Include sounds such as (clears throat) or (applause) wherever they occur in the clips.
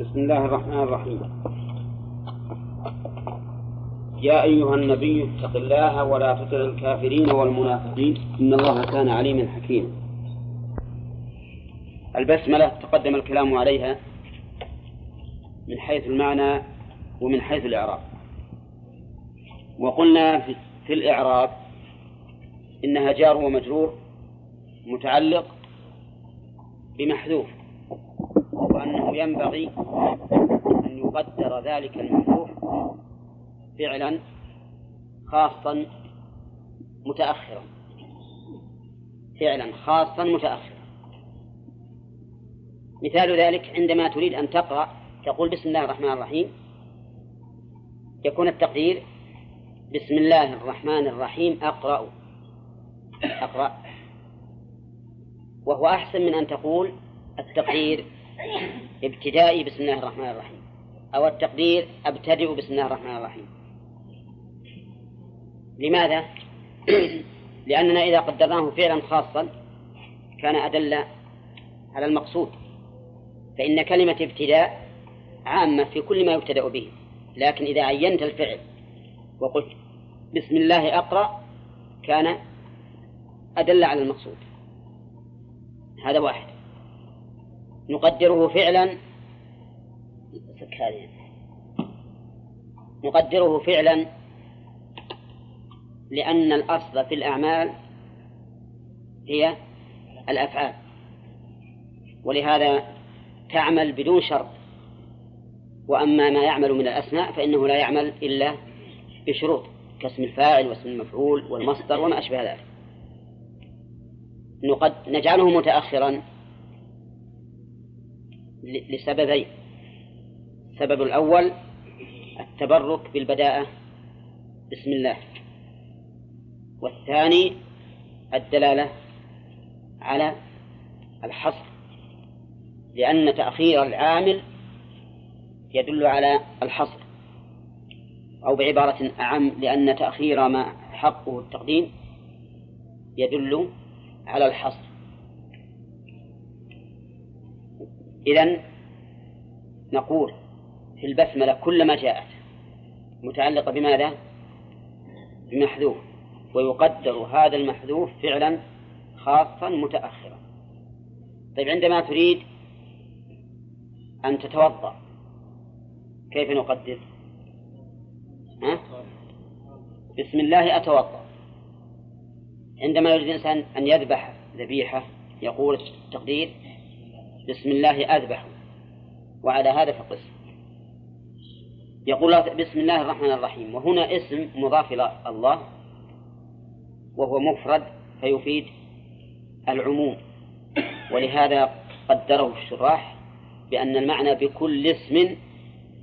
بسم الله الرحمن الرحيم. يا أيها النبي اتق الله ولا تطع الكافرين والمنافقين. إن الله كان عليما حكيما. البسملة تقدم الكلام عليها من حيث المعنى ومن حيث الإعراب. وقلنا في الإعراب إنها جار ومجرور متعلق بمحذوف. ينبغي أن يقدر ذلك المحذوف فعلا خاصا متأخرا. فعلا خاصا متأخرا. مثال ذلك عندما تريد أن تقرأ تقول بسم الله الرحمن الرحيم. يكون التقدير بسم الله الرحمن الرحيم أقرأ. أقرأ. وهو أحسن من أن تقول التقدير ابتدائي بسم الله الرحمن الرحيم. أو التقدير أبتدئ بسم الله الرحمن الرحيم. لماذا؟ (clears throat) لأننا إذا قدرناه فعلا خاصا كان أدل على المقصود. فإن كلمة ابتداء عامة في كل ما يبتدأ به. لكن إذا عينت الفعل وقلت بسم الله أقرأ كان أدل على المقصود. هذا واحد. نقدره فعلا. نقدره فعلا لأن الأصل في الأعمال هي الأفعال. ولهذا تعمل بدون شرط. وأما ما يعمل من الأسماء فإنه لا يعمل إلا بشروط كاسم الفاعل واسم المفعول والمصدر وما أشبه ذلك. نقد نجعله متأخرا. لسببين. السبب الأول التبرك بالبداءة. بسم الله. والثاني الدلالة على الحصر. لأن تأخير العامل يدل على الحصر. أو بعبارة أعم لأن تأخير ما حقه التقديم يدل على الحصر. إذن نقول في البسملة كلما جاءت متعلقة بماذا؟ بمحذوف ويقدر هذا المحذوف فعلا خاصا متأخرا طيب عندما تريد أن تتوضأ كيف نقدر؟ ها؟ بسم الله أتوضأ عندما يريد الإنسان أن يذبح ذبيحة يقول التقدير بسم الله أذبح. وعلى هذا فقس. يقول بسم الله الرحمن الرحيم. وهنا اسم مضاف إلى الله وهو مفرد فيفيد العموم. ولهذا قدره الشراح بأن المعنى بكل اسم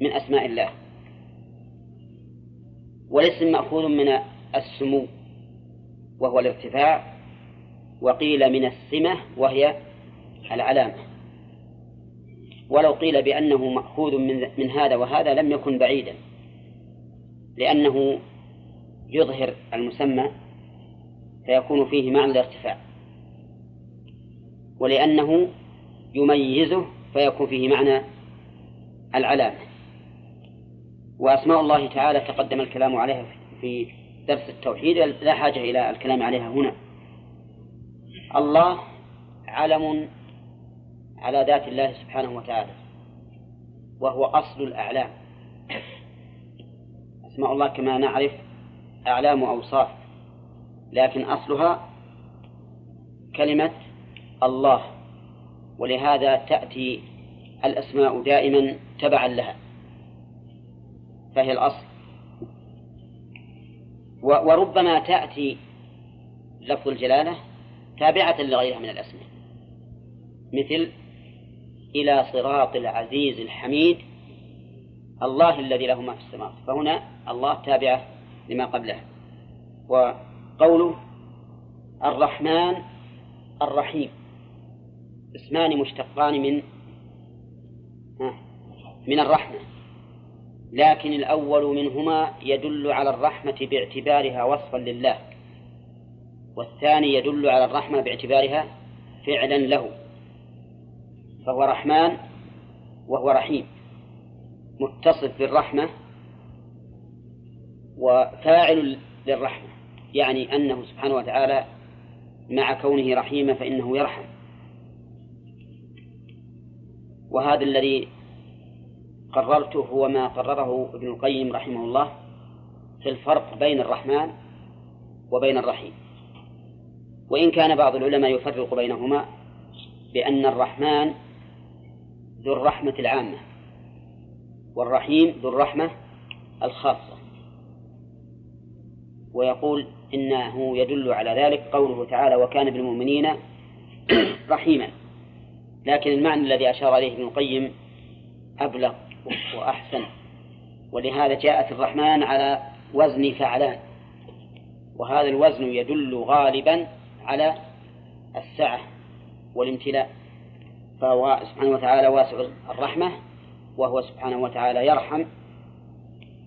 من أسماء الله. والاسم مأخوذ من السمو وهو الارتفاع وقيل من السمة وهي العلامة. ولو قيل بأنه مأخوذ من, من هذا وهذا لم يكن بعيدا. لأنه يظهر المسمى فيكون فيه معنى الارتفاع. ولأنه يميزه فيكون فيه معنى العلامة. وأسماء الله تعالى تقدم الكلام عليها في درس التوحيد لا حاجة إلى الكلام عليها هنا. الله علم على ذات الله سبحانه وتعالى وهو أصل الأعلام. أسماء الله كما نعرف أعلام وأوصاف لكن أصلها كلمة الله ولهذا تأتي الأسماء دائما تبعا لها فهي الأصل. وربما تأتي لفظ الجلالة تابعة لغيرها من الأسماء مثل إلى صراط العزيز الحميد الله الذي له ما في السماوات. فهنا الله تابعة لما قبله. وقوله الرحمن الرحيم. اسمان مشتقان من من الرحمة. لكن الأول منهما يدل على الرحمة باعتبارها وصفا لله والثاني يدل على الرحمة باعتبارها فعلا له. فهو رحمن وهو رحيم متصف بالرحمة وفاعل للرحمة يعني أنه سبحانه وتعالى مع كونه رحيما فإنه يرحم. وهذا الذي قررته هو ما قرره ابن القيم رحمه الله في الفرق بين الرحمن وبين الرحيم. وإن كان بعض العلماء يفرق بينهما بأن الرحمن ذو الرحمة العامة والرحيم ذو الرحمة الخاصة. ويقول إنه يدل على ذلك قوله تعالى وكان بالمؤمنين (clears throat) رحيما لكن المعنى الذي أشار إليه ابن القيم أبلغ وأحسن ولهذا جاءت الرحمن على وزن فعلان. وهذا الوزن يدل غالبا على السعة والامتلاء. فهو سبحانه وتعالى واسع الرحمة وهو سبحانه وتعالى يرحم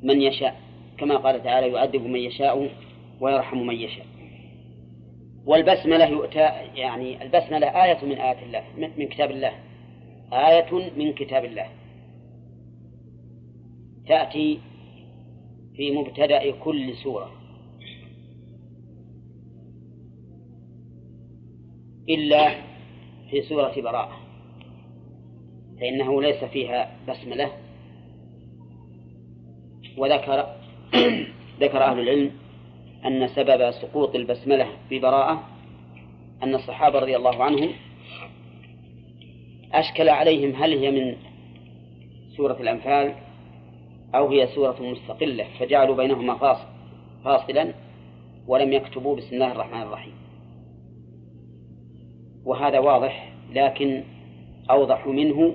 من يشاء كما قال تعالى يؤدب من يشاء ويرحم من يشاء. والبسملة يؤتى يعني البسملة آية من آيات الله من كتاب الله. آية من كتاب الله. تأتي في مبتدأ كل سورة. إلا في سورة براءة. فإنه ليس فيها بسملة. وذكر (clears throat) ذكر أهل العلم أن سبب سقوط البسملة في براءة أن الصحابة رضي الله عنهم أشكل عليهم هل هي من سورة الأنفال أو هي سورة مستقلة فجعلوا بينهما فاصل فاصلا ولم يكتبوا بسم الله الرحمن الرحيم. وهذا واضح لكن أوضح منه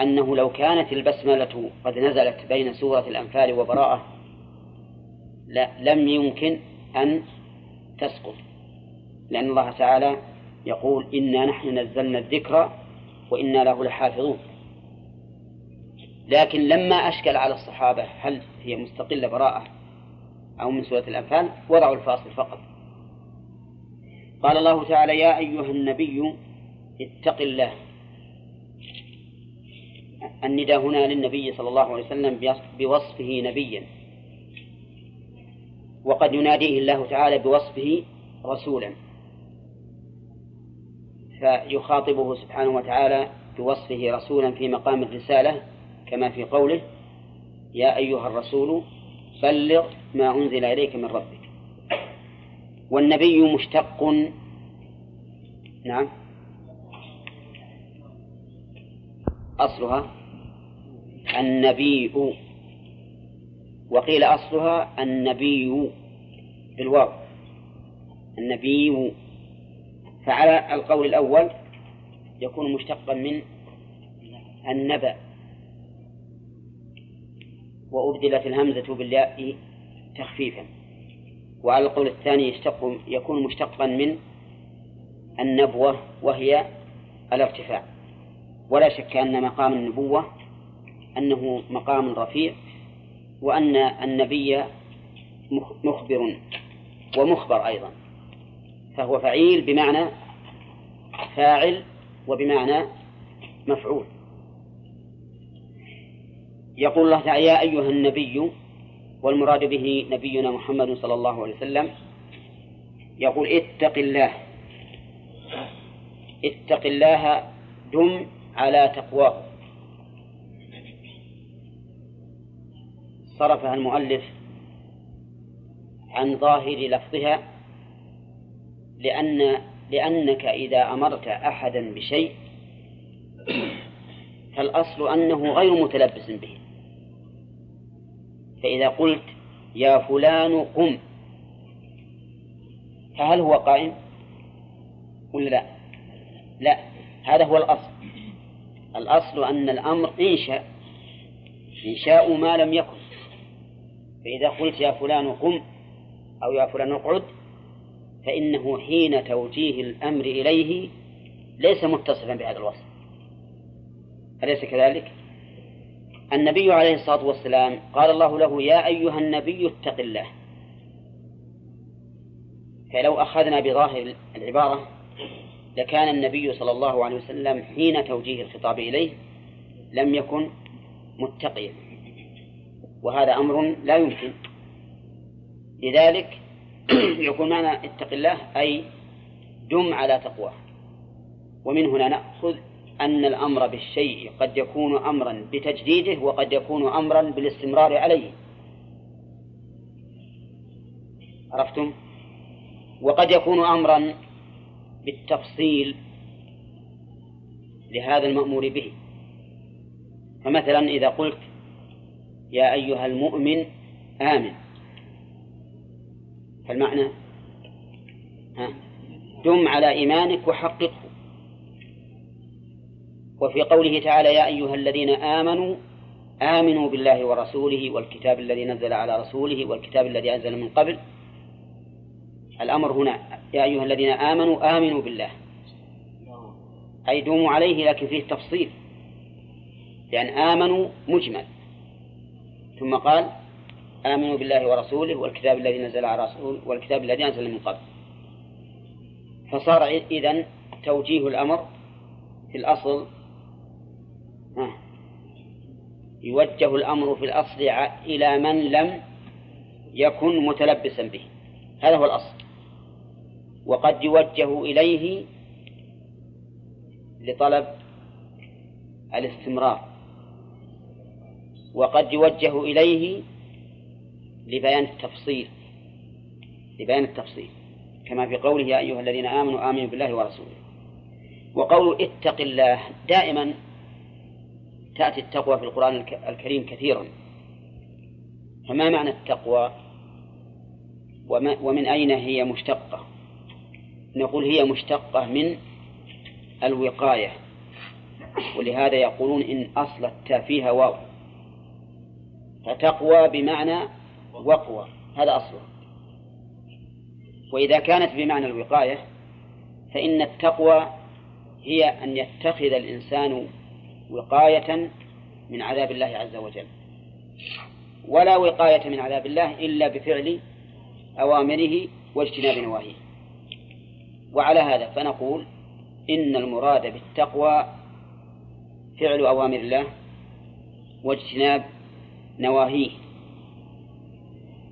أنه لو كانت البسملة قد نزلت بين سورة الأنفال وبراءة لا لم يمكن أن تسقط. لأن الله تعالى يقول إنا نحن نزلنا الذكر وإنا له لحافظون. لكن لما أشكل على الصحابة هل هي مستقلة براءة أو من سورة الأنفال وضعوا الفاصل فقط. قال الله تعالى يا أيها النبي اتق الله النداء هنا للنبي صلى الله عليه وسلم بوصفه نبيا. وقد يناديه الله تعالى بوصفه رسولا. فيخاطبه سبحانه وتعالى بوصفه رسولا في مقام الرسالة كما في قوله يا أيها الرسول بلغ ما أنزل إليك من ربك. والنبي مشتق. نعم. أصلها النبي. وقيل أصلها النبي بالواو. النبي. فعلى القول الأول يكون مشتقا من النبأ. وأبدلت الهمزة بالياء تخفيفا. وعلى القول الثاني يشتق يكون مشتقا من النبوة وهي الارتفاع. ولا شك أن مقام النبوة أنه مقام رفيع وأن النبي مخبر ومخبر أيضا. فهو فعيل بمعنى فاعل وبمعنى مفعول. يقول الله تعالى يا أيها النبي والمراد به نبينا محمد صلى الله عليه وسلم يقول اتق الله اتق الله دم على تقواه. صرفها المؤلف عن ظاهر لفظها لأن لأنك إذا أمرت أحدا بشيء فالأصل أنه غير متلبس به. فإذا قلت يا فلان قم فهل هو قائم؟ ولا لا. لا هذا هو الأصل. الأصل أن الأمر إنشاء إنشاء ما لم يكن. فإذا قلت يا فلان قم أو يا فلان اقعد فإنه حين توجيه الأمر إليه ليس متصفا بهذا الوصف. أليس كذلك؟ النبي عليه الصلاة والسلام قال الله له يا أيها النبي اتق الله. فلو أخذنا بظاهر العبارة لكان النبي صلى الله عليه وسلم حين توجيه الخطاب إليه لم يكن متقيا. وهذا أمر لا يمكن. لذلك (clears throat) يكون معنى اتق الله أي دم على تقواه. ومن هنا نأخذ أن الأمر بالشيء قد يكون أمرا بتجديده وقد يكون أمرا بالاستمرار عليه. عرفتم؟ وقد يكون أمرا بالتفصيل لهذا المأمور به. فمثلا إذا قلت يا أيها المؤمن آمن. فالمعنى ها دم على إيمانك وحققه. وفي قوله تعالى يا أيها الذين آمنوا آمنوا بالله ورسوله والكتاب الذي نزل على رسوله والكتاب الذي أنزل من قبل. الأمر هنا يا أيها الذين آمنوا آمنوا بالله. أي دوموا عليه لكن فيه تفصيل. لأن آمنوا مجمل. ثم قال آمنوا بالله ورسوله والكتاب الذي نزل على رسوله والكتاب الذي أنزل من قبل. فصار إذن توجيه الأمر في الأصل يوجه الأمر في الأصل إلى من لم يكن متلبسا به. هذا هو الأصل. وقد يوجه إليه لطلب الاستمرار. وقد يوجه إليه لبيان التفصيل لبيان التفصيل كما في قوله يا أيها الذين آمنوا آمنوا بالله ورسوله. وقول اتق الله دائما تأتي التقوى في القرآن الكريم كثيرا. فما معنى التقوى؟ ومن أين هي مشتقة؟ نقول هي مشتقة من الوقاية. ولهذا يقولون إن أصل التاء فيها واو. فتقوى بمعنى وقوى. هذا أصله. وإذا كانت بمعنى الوقاية فإن التقوى هي أن يتخذ الإنسان وقاية من عذاب الله عز وجل. ولا وقاية من عذاب الله إلا بفعل أوامره واجتناب نواهيه. وعلى هذا فنقول إن المراد بالتقوى فعل أوامر الله واجتناب نواهيه.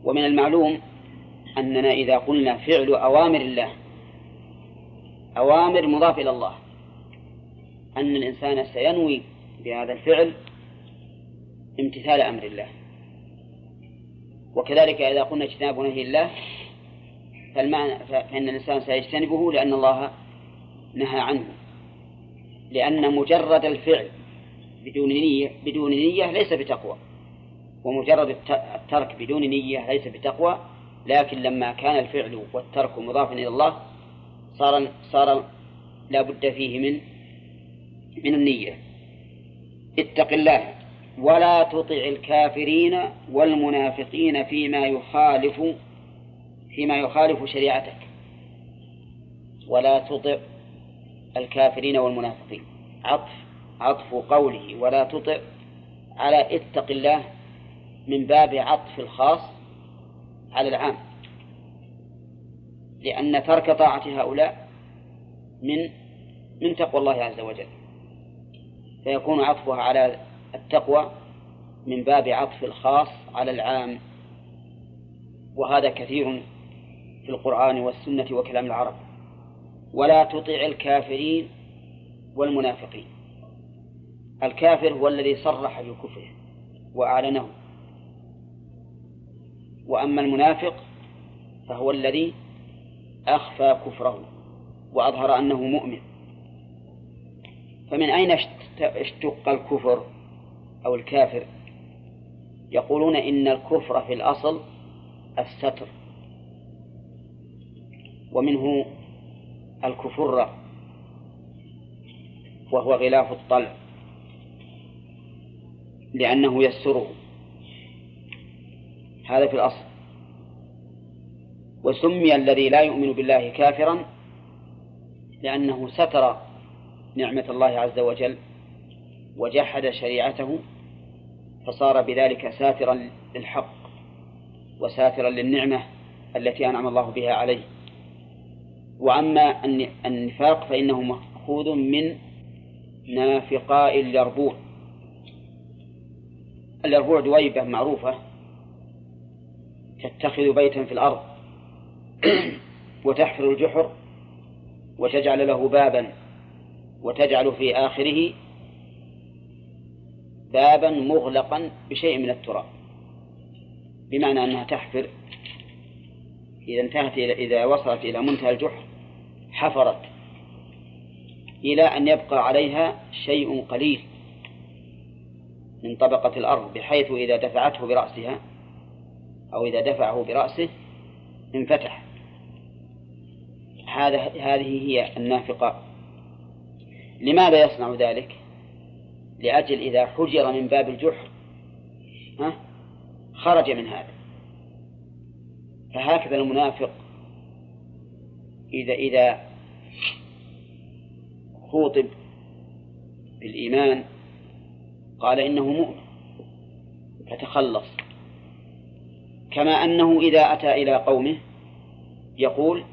ومن المعلوم أننا إذا قلنا فعل أوامر الله أوامر مضاف إلى الله أن الإنسان سينوي بهذا الفعل امتثال أمر الله. وكذلك إذا قلنا اجتناب نهي الله فالمعنى فإن الإنسان سيجتنبه لأن الله نهى عنه. لأن مجرد الفعل بدون نية بدون نية ليس بتقوى. ومجرد الترك بدون نية ليس بتقوى. لكن لما كان الفعل والترك مضافا إلى الله صار صار لا بد فيه من من النية. اتق الله ولا تطع الكافرين والمنافقين فيما يخالف فيما يخالف شريعتك. ولا تطع الكافرين والمنافقين. عطف عطف قوله ولا تطع. على اتق الله من باب عطف الخاص على العام. لأن ترك طاعة هؤلاء من من تقوى الله عز وجل. فيكون عطفها على التقوى من باب عطف الخاص على العام. وهذا كثير في القرآن والسنة وكلام العرب. ولا تطع الكافرين والمنافقين. الكافر هو الذي صرح بكفره وأعلنه. وأما المنافق فهو الذي أخفى كفره وأظهر أنه مؤمن. فمن أين اشتق الكفر أو الكافر؟ يقولون إن الكفر في الأصل الستر. ومنه الكفرة وهو غلاف الطلع لأنه يسره. هذا في الأصل. وسمي الذي لا يؤمن بالله كافرا لأنه ستر نعمة الله عز وجل وجحد شريعته فصار بذلك ساترا للحق وساترا للنعمة التي أنعم الله بها عليه. وأما النفاق فإنه مأخوذ من نافقاء اليربوع اليربوع دويبة معروفة تتخذ بيتا في الأرض (clears throat) وتحفر الجحر وتجعل له بابا وتجعل في آخره بابا مغلقا بشيء من التراب. بمعنى أنها تحفر إذا انتهت إلى إذا وصلت إلى منتهى الجحر حفرت إلى أن يبقى عليها شيء قليل من طبقة الأرض بحيث إذا دفعته برأسها أو إذا دفعه برأسه انفتح. هذا هذه هي النافقة. لماذا يصنع ذلك؟ لأجل إذا حجر من باب الجحر ها؟ خرج من هذا. فهكذا المنافق إذا إذا خوطب بالإيمان قال إنه مؤمن فتخلص. كما أنه إذا أتى إلى قومه يقول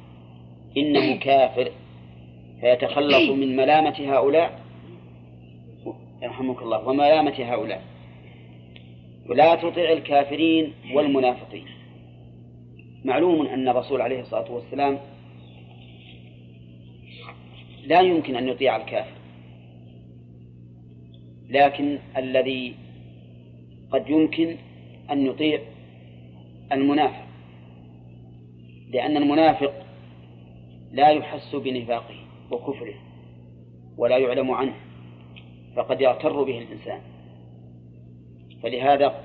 إنه كافر فيتخلص من ملامة هؤلاء. يرحمك الله وملامة هؤلاء. ولا تطع الكافرين والمنافقين. معلوم أن الرسول عليه الصلاة والسلام لا يمكن أن يطيع الكافر. لكن الذي قد يمكن أن يطيع المنافق لأن المنافق لا يحس بنفاقه وكفره ولا يعلم عنه فقد يغتر به الإنسان. فلهذا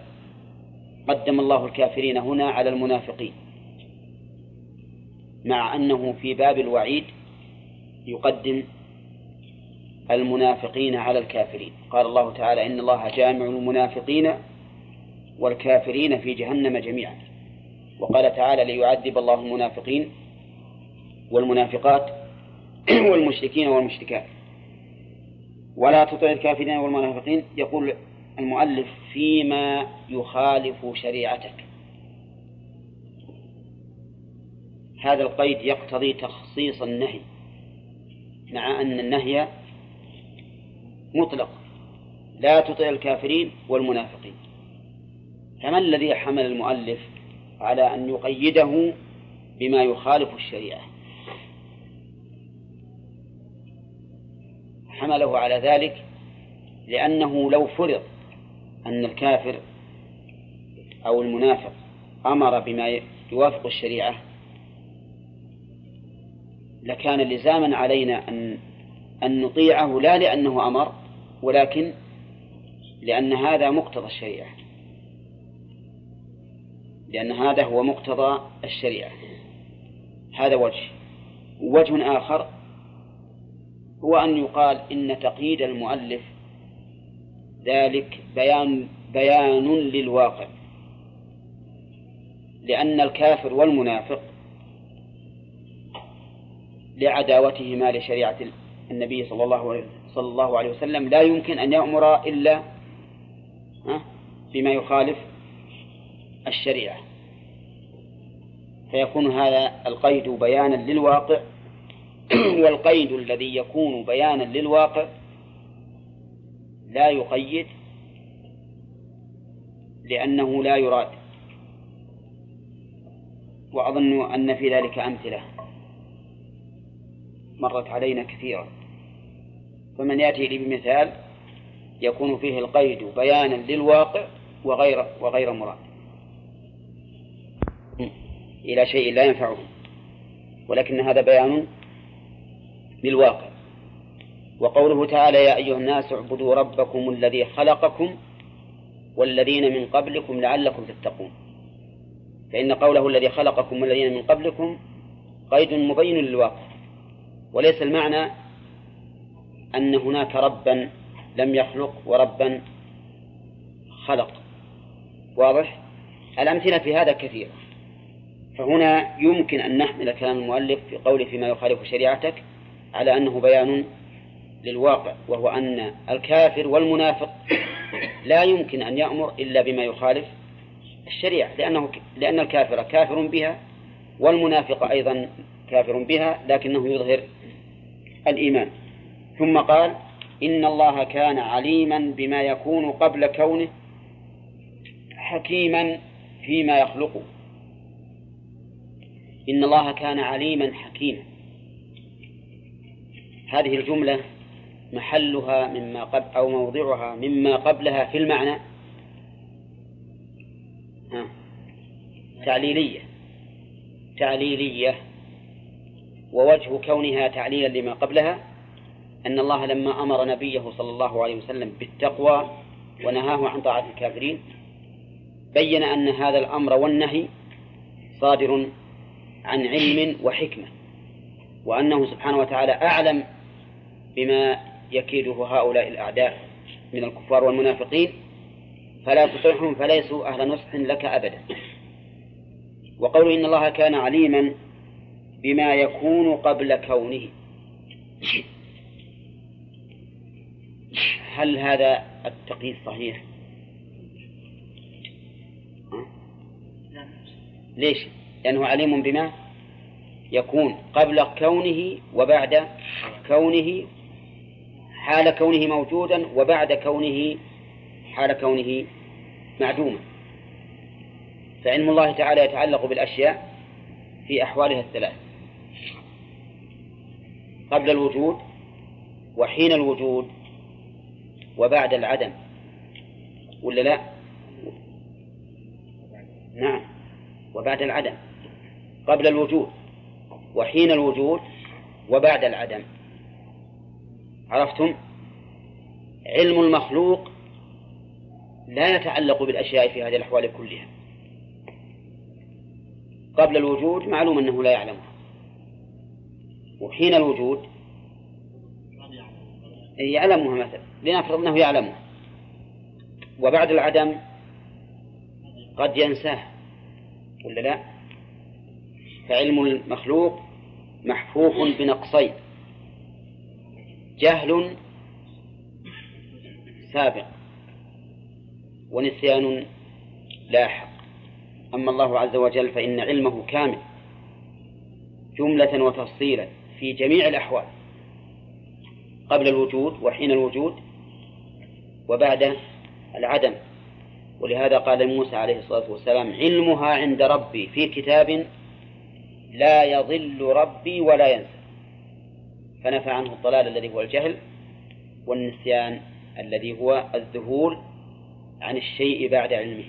قدم الله الكافرين هنا على المنافقين مع أنه في باب الوعيد يقدم المنافقين على الكافرين. قال الله تعالى إن الله جامع المنافقين والكافرين في جهنم جميعا. وقال تعالى ليعذب الله المنافقين والمنافقات (clears throat) والمشركين والمشركات. ولا تطع الكافرين والمنافقين يقول المؤلف فيما يخالف شريعتك. هذا القيد يقتضي تخصيص النهي. مع أن النهي مطلق. لا تطع الكافرين والمنافقين. فما الذي حمل المؤلف على أن يقيده بما يخالف الشريعة؟ حمله على ذلك لأنه لو فرض أن الكافر أو المنافق أمر بما يوافق الشريعة لكان لزاما علينا أن أن نطيعه لا لأنه أمر ولكن لأن هذا مقتضى الشريعة. لأن هذا هو مقتضى الشريعة. هذا وجه. وجه آخر هو أن يقال إن تقييد المؤلف ذلك بيان بيان للواقع. لأن الكافر والمنافق لعداوتهما لشريعة النبي صلى الله صلى الله عليه وسلم. لا يمكن أن يأمر إلا بما يخالف الشريعة. فيكون هذا القيد بيانا للواقع (clears throat) والقيد الذي يكون بيانا للواقع لا يقيد لأنه لا يراد. وأظن أن في ذلك أمثلة. مرت علينا كثيرا. فمن يأتي لي بمثال يكون فيه القيد بيانا للواقع وغير وغير مراد. إلى شيء لا ينفعه ولكن هذا بيان للواقع. وقوله تعالى يا أيها الناس اعبدوا ربكم الذي خلقكم والذين من قبلكم لعلكم تتقون. فإن قوله الذي خلقكم والذين من قبلكم قيد مبين للواقع. وليس المعنى أن هناك ربا لم يخلق وربا خلق. واضح؟ الأمثلة في هذا كثيرة فهنا يمكن أن نحمل كلام المؤلف في قوله فيما يخالف شريعتك على أنه بيان للواقع وهو أن الكافر والمنافق لا يمكن أن يأمر إلا بما يخالف الشريعة لأنه لأن الكافر كافر بها والمنافق أيضا كافر بها لكنه يظهر الإيمان. ثم قال إن الله كان عليما بما يكون قبل كونه حكيما فيما يخلقه. إن الله كان عليما حكيما. هذه الجملة محلها مما قبل أو موضعها مما قبلها في المعنى. تعليلية. تعليلية. ووجه كونها تعليلا لما قبلها أن الله لما أمر نبيه صلى الله عليه وسلم بالتقوى ونهاه عن طاعة الكافرين بين أن هذا الأمر والنهي صادر عن علم وحكمة وأنه سبحانه وتعالى أعلم بما يكيده هؤلاء الأعداء من الكفار والمنافقين فلا تطعهم فليسوا أهل نصح لك أبدا. وقول إن الله كان عليما بما يكون قبل كونه هل هذا التقييد صحيح؟ ليش؟ لأنه عليم بما يكون قبل كونه وبعد كونه حال كونه موجودا وبعد كونه حال كونه معدوما فعلم الله تعالى يتعلق بالأشياء في أحوالها الثلاث قبل الوجود وحين الوجود وبعد العدم ولا لا؟ نعم وبعد العدم قبل الوجود وحين الوجود وبعد العدم. عرفتم؟ علم المخلوق لا يتعلق بالأشياء في هذه الأحوال كلها. قبل الوجود معلوم أنه لا يعلمها. وحين الوجود؟ يعلمها مثلا لنفرض أنه يعلمها. وبعد العدم قد ينساه ولا لا؟ فعلم المخلوق محفوف بنقصين. جهل سابق ونسيان لاحق. أما الله عز وجل فإن علمه كامل جملة وتفصيلا. في جميع الأحوال قبل الوجود وحين الوجود وبعد العدم. ولهذا قال موسى عليه الصلاة والسلام علمها عند ربي في كتاب لا يضل ربي ولا ينسى. فنفى عنه الضلال الذي هو الجهل والنسيان الذي هو الذهول عن الشيء بعد علمه.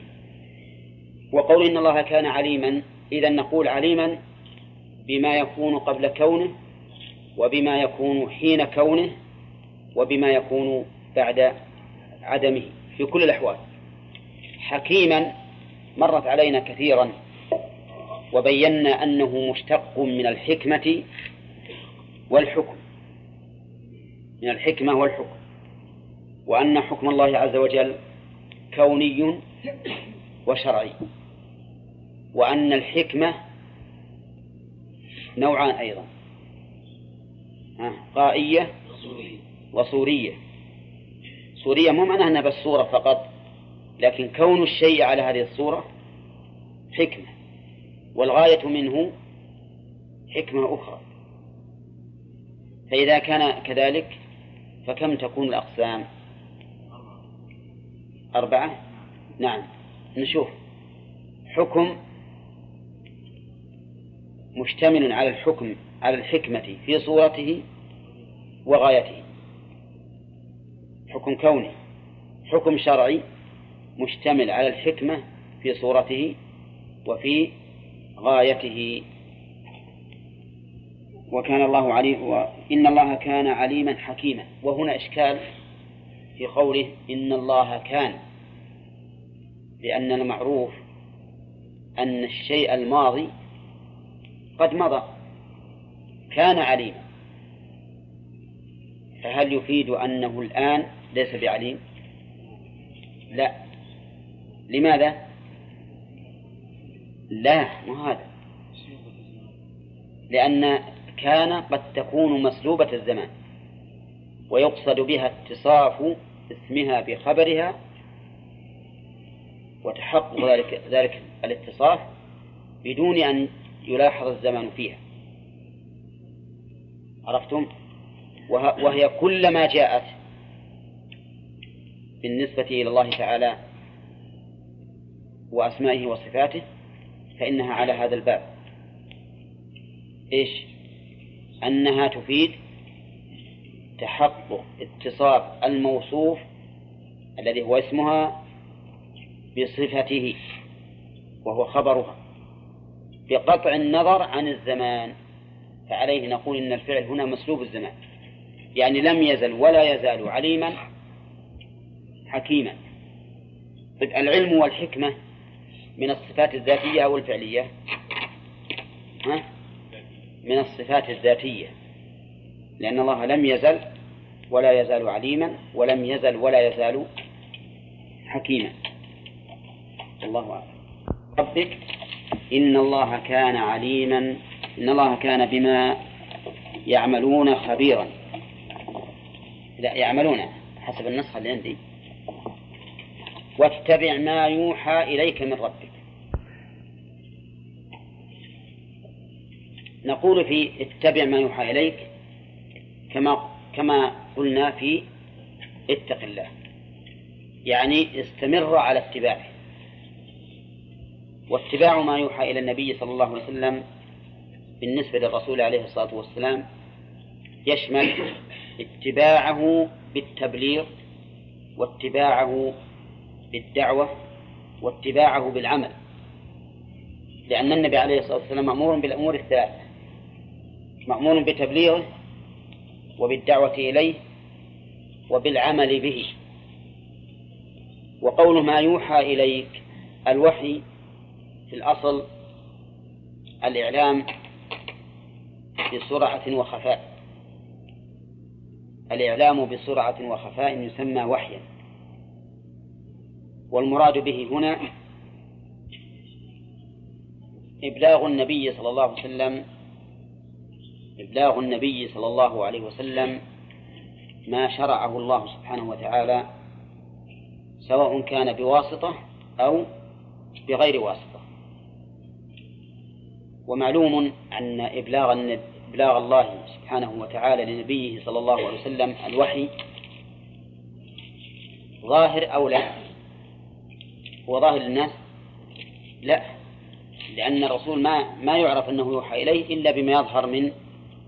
وقول إن الله كان عليما إذا نقول عليما بما يكون قبل كونه وبما يكون حين كونه وبما يكون بعد عدمه في كل الأحوال. حكيما مرت علينا كثيرا وبينا أنه مشتق من الحكمة والحكم. من الحكمة والحكم. وأن حكم الله عز وجل كوني وشرعي. وأن الحكمة نوعان أيضا. قائية وصورية صورية مو معناها أنها بس صورة فقط لكن كون الشيء على هذه الصورة حكمة والغاية منه حكمة أخرى. فإذا كان كذلك فكم تكون الأقسام؟ أربعة؟ نعم. نشوف. حكم مشتمل على الحكم على الحكمة في صورته وغايته. حكم كوني حكم شرعي مشتمل على الحكمة في صورته وفي غايته. وكان الله عليم وإن الله كان عليما حكيما. وهنا إشكال في قوله إن الله كان لأن المعروف أن الشيء الماضي قد مضى. كان عليما فهل يفيد أنه الآن ليس بعليم؟ لا. لماذا؟ لا مو هذا؟ لأن كان قد تكون مسلوبة الزمان ويقصد بها اتصاف اسمها بخبرها وتحقق ذلك ذلك الاتصاف بدون أن يلاحظ الزمان فيها. عرفتم؟ وهي كلما جاءت بالنسبة إلى الله تعالى وأسمائه وصفاته فإنها على هذا الباب. إيش؟ أنها تفيد تحقق اتصاف الموصوف الذي هو اسمها بصفته وهو خبرها بقطع النظر عن الزمان. فعليه نقول إن الفعل هنا مسلوب الزمان. يعني لم يزل ولا يزال عليما حكيما. طيب العلم والحكمة من الصفات الذاتية أو الفعلية؟ ها؟ من الصفات الذاتية. لأن الله لم يزل ولا يزال عليما ولم يزل ولا يزال حكيما. الله أعلم. ربك إن الله كان عليما إن الله كان بما يعملون خبيرا. لا يعملون حسب النسخة اللي عندي. واتبع ما يوحى إليك من ربك. نقول في اتبع ما يوحى إليك كما كما قلنا في اتق الله. يعني استمر على اتباعه. واتباع ما يوحى إلى النبي صلى الله عليه وسلم بالنسبة للرسول عليه الصلاة والسلام يشمل اتباعه بالتبليغ واتباعه بالدعوة واتباعه بالعمل. لأن النبي عليه الصلاة والسلام مأمور بالأمور الثلاثة. مأمور بتبليغه وبالدعوة إليه وبالعمل به. وقول ما يوحى إليك الوحي في الأصل الإعلام بسرعة وخفاء. الإعلام بسرعة وخفاء يسمى وحيا. والمراد به هنا إبلاغ النبي صلى الله عليه وسلم إبلاغ النبي صلى الله عليه وسلم ما شرعه الله سبحانه وتعالى سواء كان بواسطة أو بغير واسطة. ومعلوم أن إبلاغ إبلاغ الله سبحانه وتعالى لنبيه صلى الله عليه وسلم الوحي ظاهر أو لا؟ هو ظاهر للناس؟ لا لأن الرسول ما ما يعرف أنه يوحى إليه إلا بما يظهر من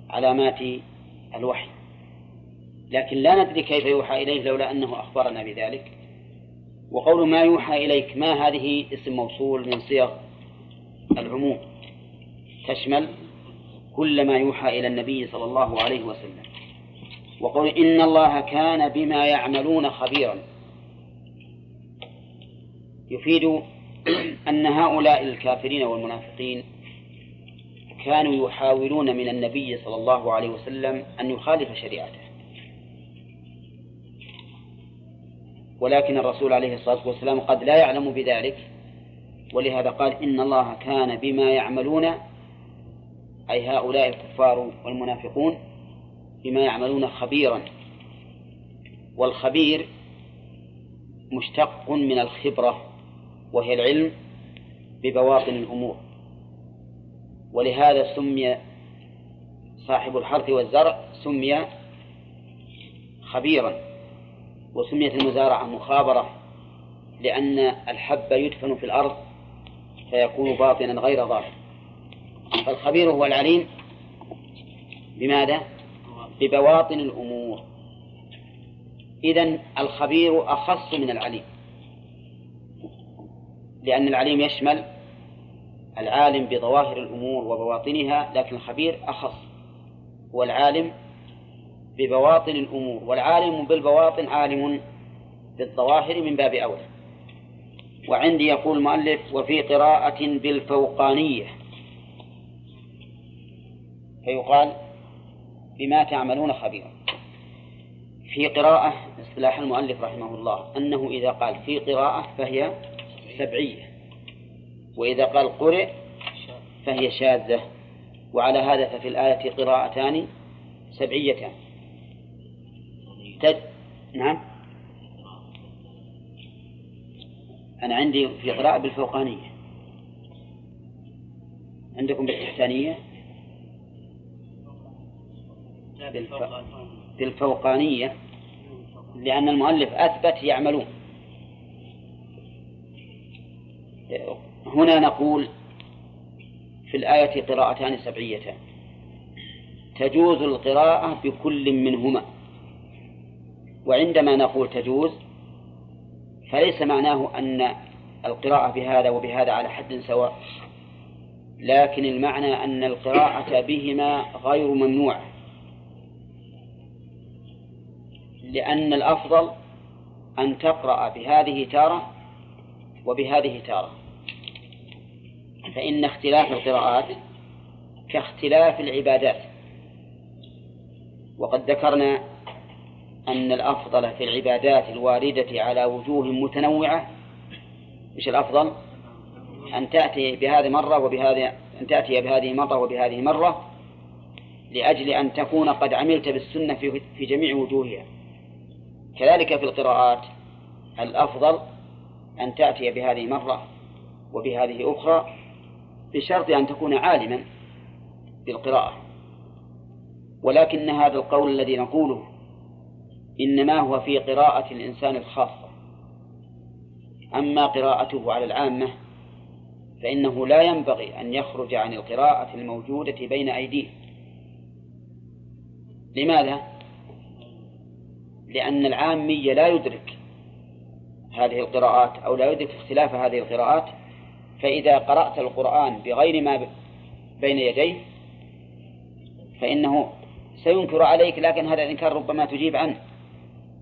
علامات الوحي. لكن لا ندري كيف يوحى إليه لولا أنه أخبرنا بذلك. وقول ما يوحى إليك ما هذه؟ اسم موصول من صيغ العموم. تشمل كل ما يوحى إلى النبي صلى الله عليه وسلم. وقول إن الله كان بما يعملون خبيرا. يفيد أن هؤلاء الكافرين والمنافقين كانوا يحاولون من النبي صلى الله عليه وسلم أن يخالف شريعته. ولكن الرسول عليه الصلاة والسلام قد لا يعلم بذلك. ولهذا قال إن الله كان بما يعملون أي هؤلاء الكفار والمنافقون بما يعملون خبيرا. والخبير مشتق من الخبرة وهي العلم ببواطن الأمور. ولهذا سمي صاحب الحرث والزرع سمي خبيرا وسميت المزارعة مخابرة لأن الحب يدفن في الأرض فيكون باطنا غير ظاهر. فالخبير هو العليم بماذا؟ ببواطن الأمور. إذن الخبير أخص من العليم لأن العليم يشمل العالم بظواهر الأمور وبواطنها لكن الخبير أخص هو العالم ببواطن الأمور والعالم بالبواطن عالم بالظواهر من باب أولى. وعندي يقول المؤلف وفي قراءة بالفوقانية. فيقال بما تعملون خبيرا في قراءة اصطلاح المؤلف رحمه الله أنه إذا قال في قراءة فهي سبعية وإذا قال قرئ فهي شاذة وعلى هذا ففي الآية قراءتان سبعيتان. تج... نعم. أنا عندي في قراءة بالفوقانية. عندكم بالتحتانية. بالفوقانية لأن المؤلف أثبت يعملون. هنا نقول في الآية قراءتان سبعيتان. تجوز القراءة بكل منهما. وعندما نقول تجوز فليس معناه أن القراءة بهذا وبهذا على حد سواء لكن المعنى أن القراءة بهما غير ممنوعة. لأن الأفضل أن تقرأ بهذه تارة وبهذه تارة. فإن اختلاف القراءات كاختلاف العبادات. وقد ذكرنا أن الأفضل في العبادات الواردة على وجوه متنوعة. إيش الأفضل؟ أن تأتي بهذه مرة وبهذه أن تأتي بهذه مرة وبهذه مرة لأجل أن تكون قد عملت بالسنة في في جميع وجوهها. كذلك في القراءات الأفضل أن تأتي بهذه مرة وبهذه أخرى بشرط أن تكون عالما بالقراءة. ولكن هذا القول الذي نقوله إنما هو في قراءة الإنسان الخاصة. أما قراءته على العامة فإنه لا ينبغي أن يخرج عن القراءة الموجودة بين أيديه. لماذا؟ لأن العامي لا يدرك هذه القراءات أو لا يدرك اختلاف هذه القراءات فإذا قرأت القرآن بغير ما بين يديه فإنه سينكر عليك لكن هذا الإنكار ربما تجيب عنه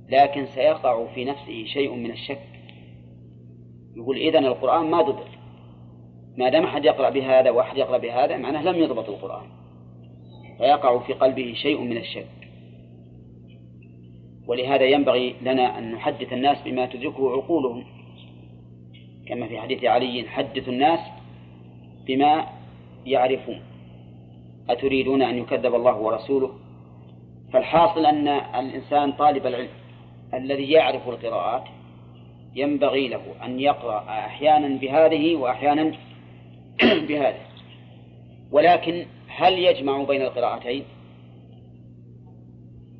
لكن سيقع في نفسه شيء من الشك. يقول إذن القرآن ما ضبط ما دام أحد يقرأ بهذا وأحد يقرأ بهذا معناه لم يضبط القرآن فيقع في قلبه شيء من الشك. ولهذا ينبغي لنا أن نحدث الناس بما تدركه عقولهم. كما في حديث علي حدث الناس بما يعرفون. أتريدون أن يكذب الله ورسوله؟ فالحاصل أن الإنسان طالب العلم الذي يعرف القراءات ينبغي له أن يقرأ أحيانا بهذه وأحيانا (clears throat) بهذا ولكن هل يجمع بين القراءتين؟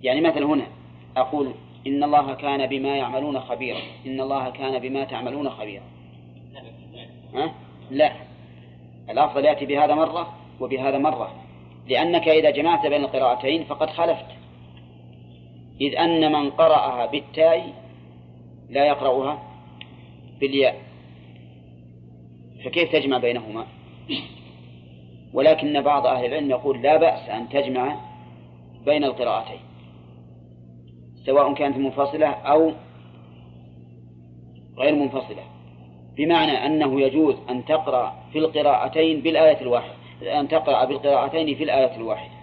يعني مثلا هنا أقول إن الله كان بما يعملون خبيرا. إن الله كان بما تعملون خبيرا. ها؟ لا. الأفضل يأتي بهذا مرة وبهذا مرة. لأنك إذا جمعت بين القراءتين فقد خلفت. إذ أن من قرأها بالتاء لا يقرأها بالياء. فكيف تجمع بينهما؟ ولكن بعض أهل العلم يقول لا بأس أن تجمع بين القراءتين. سواء كانت منفصلة أو غير منفصلة. بمعنى أنه يجوز أن تقرأ في القراءتين بالآية الواحدة أن تقرأ بالقراءتين في الآية الواحدة.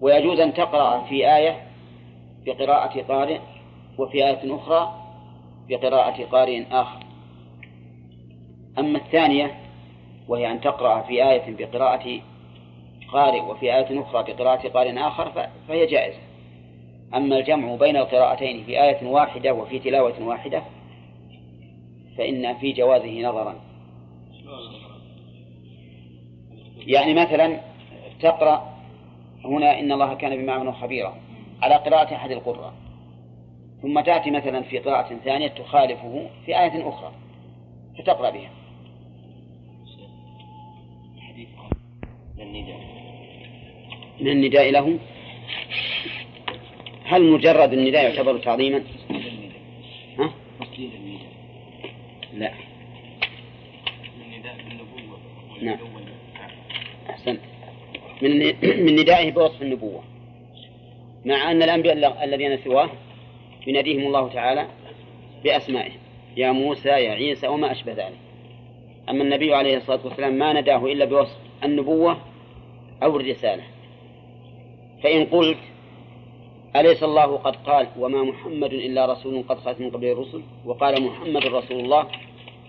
ويجوز أن تقرأ في آية بقراءة قارئ وفي آية أخرى بقراءة قارئ آخر. أما الثانية وهي أن تقرأ في آية بقراءة قارئ وفي آية أخرى بقراءة قارئ آخر فهي جائزة. أما الجمع بين القراءتين في آية واحدة وفي تلاوة واحدة فإن في جوازه نظرا. يعني مثلا تقرأ هنا إن الله كان بما عملوا خبيرا على قراءة أحد القراء ثم تأتي مثلا في قراءة ثانية تخالفه في آية أخرى فتقرأ بها. من النداء له. هل مجرد النداء يعتبر تعظيما؟ ها؟ لا. نعم. أحسنت من من ندائه بوصف النبوة. مع أن الأنبياء الذين سواه يناديهم الله تعالى بأسمائهم يا موسى يا عيسى وما أشبه ذلك. أما النبي عليه الصلاة والسلام ما نداه إلا بوصف النبوة أو الرسالة. فإن قلت أليس الله قد قال وما محمد إلا رسول قد خلت من قبله الرسل؟ وقال محمد رسول الله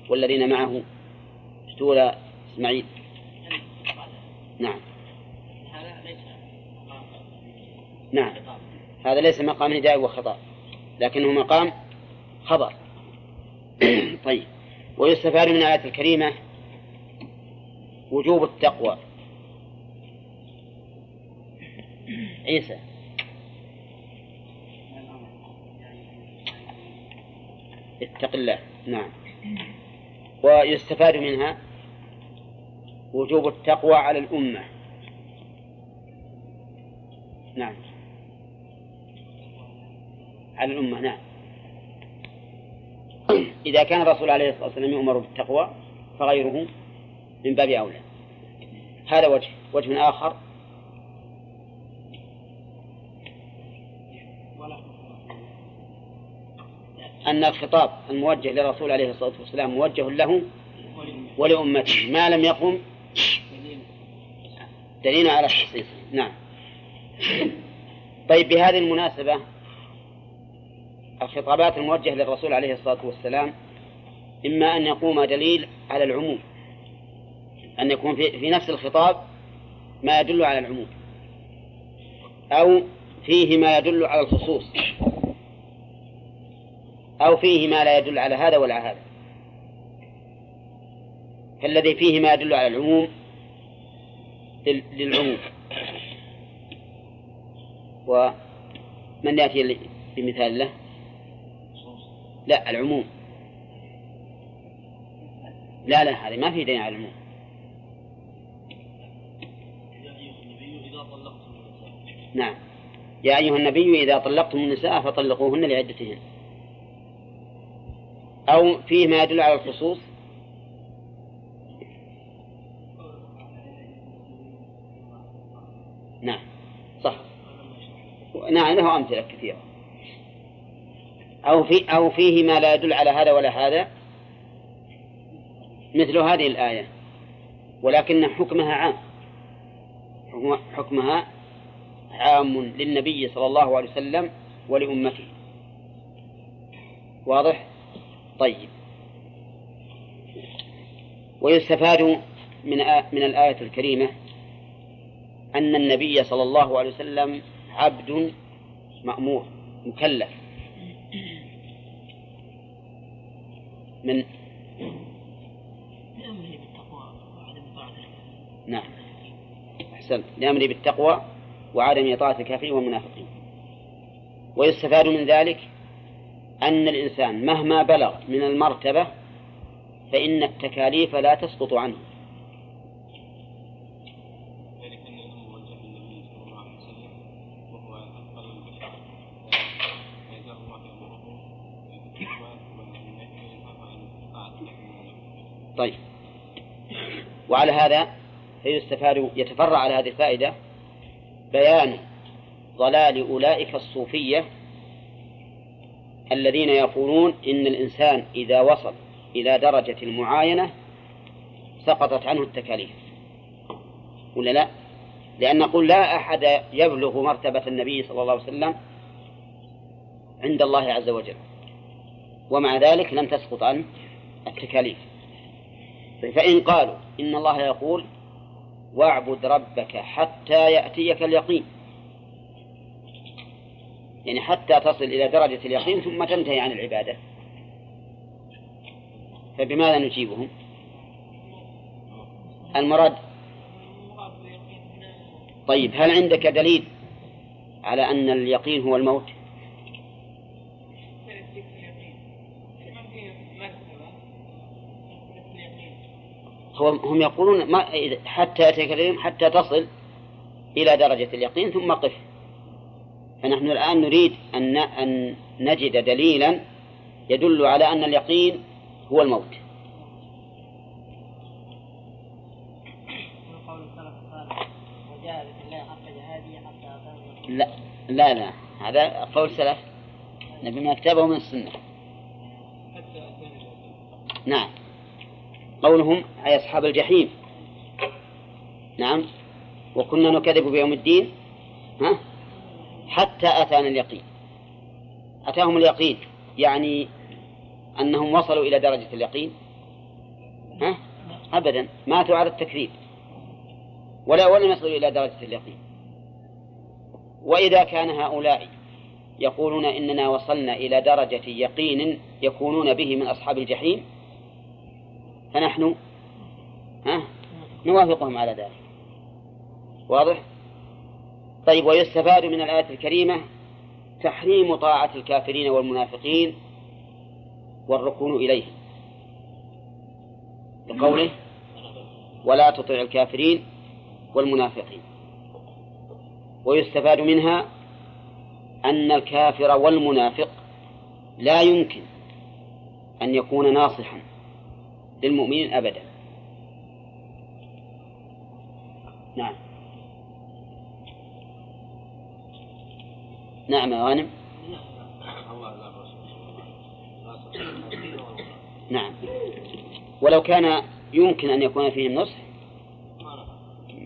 والذين معه. اشتولى إسماعيل. نعم. نعم. هذا ليس مقام نداء وخطاب لكنه مقام خبر. (clears throat) طيب. ويستفاد من الآية الكريمة وجوب التقوى. عيسى. اتق الله. نعم. ويستفاد منها وجوب التقوى على الأمة. نعم. على الأمة نعم. إذا كان الرسول عليه الصلاة والسلام يؤمر بالتقوى فغيره من باب أولى. هذا وجه وجه آخر. أن الخطاب الموجه للرسول عليه الصلاة والسلام موجه له ولأمته. ما لم يقم؟ دليل على تخصيصه نعم. طيب بهذه المناسبة الخطابات الموجهة للرسول عليه الصلاة والسلام إما أن يقوم دليل على العموم أن يكون في, في نفس الخطاب ما يدل على العموم أو فيه ما يدل على الخصوص. أو فيه ما لا يدل على هذا ولا هذا. فالذي فيه ما يدل على العموم للعموم. ومن يأتي بمثال له؟ لا العموم. لا لا هذه ما في دين على العموم. نعم. يا أيها النبي إذا طلقتم النساء فطلقوهن لعدتهن. أو فيه ما يدل على الخصوص؟ نعم صح. نعم له أمثلة كثيرة. أو في أو فيه ما لا يدل على هذا ولا هذا؟ مثل هذه الآية. ولكن حكمها عام. حكمها عام للنبي صلى الله عليه وسلم ولأمته. واضح؟ طيب. ويستفاد من من الآية الكريمة أن النبي صلى الله عليه وسلم عبد مأمور مكلف. من؟ نعم. أحسنت لأمره بالتقوى وعدم إطاعة الكافرين والمنافقين. ويستفاد من ذلك أن الإنسان مهما بلغ من المرتبة فإن التكاليف لا تسقط عنه. طيب. وعلى هذا فيستفاد يتفرع على هذه الفائدة بيان ضلال أولئك الصوفية الذين يقولون إن الإنسان إذا وصل إلى درجة المعاينة سقطت عنه التكاليف. ولا لا؟ لأن نقول لا أحد يبلغ مرتبة النبي صلى الله عليه وسلم عند الله عز وجل. ومع ذلك لم تسقط عنه التكاليف. فإن قالوا إن الله يقول واعبد ربك حتى يأتيك اليقين. يعني حتى تصل إلى درجة اليقين ثم تنتهي عن العبادة. فبماذا نجيبهم؟ المراد طيب هل عندك دليل على أن اليقين هو الموت؟ هم يقولون ما حتى يتكلم حتى تصل إلى درجة اليقين ثم قف. فنحن الآن نريد أن أن نجد دليلا يدل على أن اليقين هو الموت. لا لا لا. هذا قول سلف. نبي ما كتابه من السنة. نعم. قولهم أي أصحاب الجحيم. نعم. وكنا نكذب بيوم الدين. ها؟ حتى أتانا اليقين. أتاهم اليقين يعني أنهم وصلوا إلى درجة اليقين. ها؟ أبدا. ماتوا على التكذيب. ولا ولم يصلوا إلى درجة اليقين. وإذا كان هؤلاء يقولون إننا وصلنا إلى درجة يقين يكونون به من أصحاب الجحيم فنحن ها؟ نوافقهم على ذلك. واضح؟ طيب ويستفاد من الآية الكريمة تحريم طاعة الكافرين والمنافقين والركون إليه بقوله ولا تطع الكافرين والمنافقين. ويستفاد منها أن الكافر والمنافق لا يمكن أن يكون ناصحا للمؤمنين أبدا. نعم. نعم يا غانم. نعم. ولو كان يمكن أن يكون فيهم نصح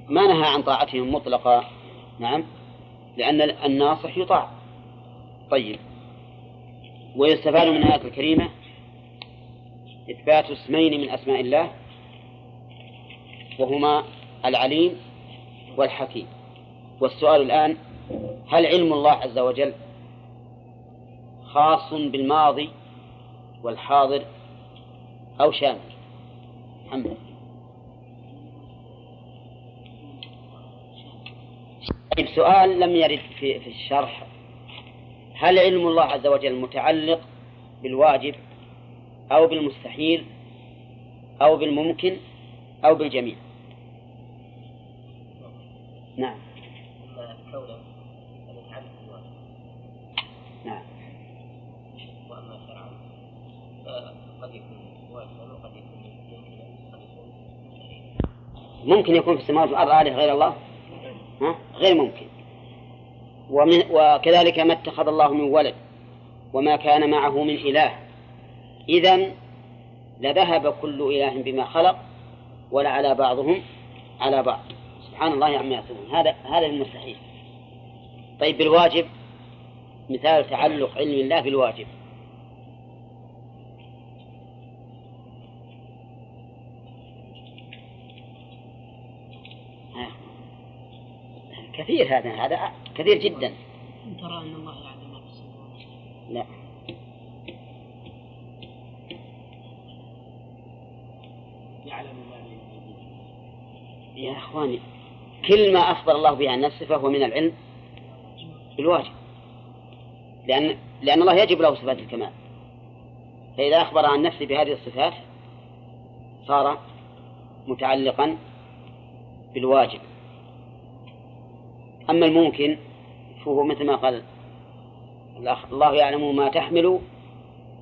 ما نهى عن طاعتهم مطلقا نعم. لأن الناصح يطاع. طيب. ويستفاد من الآية الكريمة إثبات اسمين من أسماء الله وهما العليم والحكيم. والسؤال الآن هل علم الله عز وجل خاص بالماضي والحاضر أو شامل؟ محمد. طيب سؤال لم يرد في, في الشرح. هل علم الله عز وجل متعلق بالواجب أو بالمستحيل أو بالممكن أو بالجميع؟ نعم. نعم واما شرعا فقد يكون واجبا وقد يكون ممكنا وقد يكون ممكن يكون في السماوات والأرض آلهة غير الله؟ ها؟ غير ممكن. ومن وكذلك ما اتخذ الله من ولد وما كان معه من إله. إذا لذهب كل إله بما خلق ولعلى بعضهم على بعض. سبحان الله عما يصفون. هذا هذا المستحيل طيب بالواجب مثال تعلق علم الله بالواجب. كثير هذا هذا كثير جدا. ترى أن الله يعلم ما في السماوات. لا. يعلم ما بين يا إخواني كل ما أخبر الله به عن نفسه فهو من العلم بالواجب لأن لأن الله يجب له صفات الكمال. فإذا أخبر عن نفسه بهذه الصفات صار متعلقا بالواجب. أما الممكن فهو مثل ما قال الله يعلم ما تحمل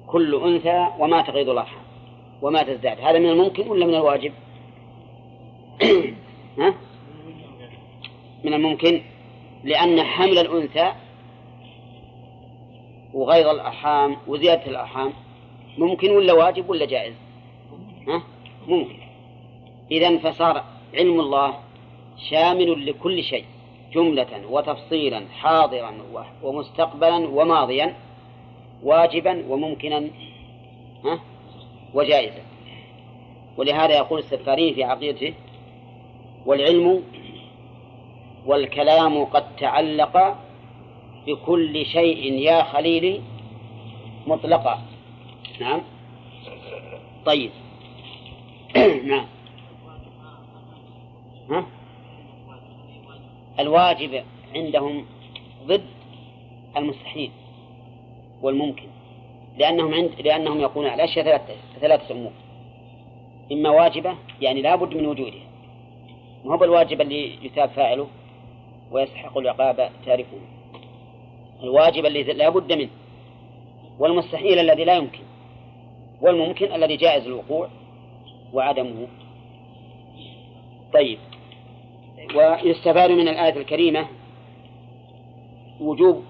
كل أنثى وما تغيض الأرحام وما تزداد هذا من الممكن ولا من الواجب؟ (clears throat) ها؟ من الممكن لأن حمل الأنثى وغيض الأرحام وزيادة الأرحام ممكن ولا واجب ولا جائز؟ ها؟ ممكن إذا فصار علم الله شامل لكل شيء جملة وتفصيلا حاضرا ومستقبلا وماضيا واجبا وممكنا وجائزا. ولهذا يقول السفاري في عقيدته والعلم والكلام قد تعلق بكل شيء يا خليلي مطلقا. نعم؟ طيب. (clears throat) نعم. ها؟ الواجب عندهم ضد المستحيل والممكن لأنهم عند لأنهم يقولون على الأشياء ثلاثة ثلاثة أمور. إما واجبة يعني لا بد من وجودها. ما هو بالواجب اللي يثاب فاعله ويستحق العقاب تاركه؟ الواجب الذي لا بد منه. والمستحيل الذي لا يمكن. والممكن الذي جائز الوقوع وعدمه. طيب. ويستفاد من الآية الكريمة وجوب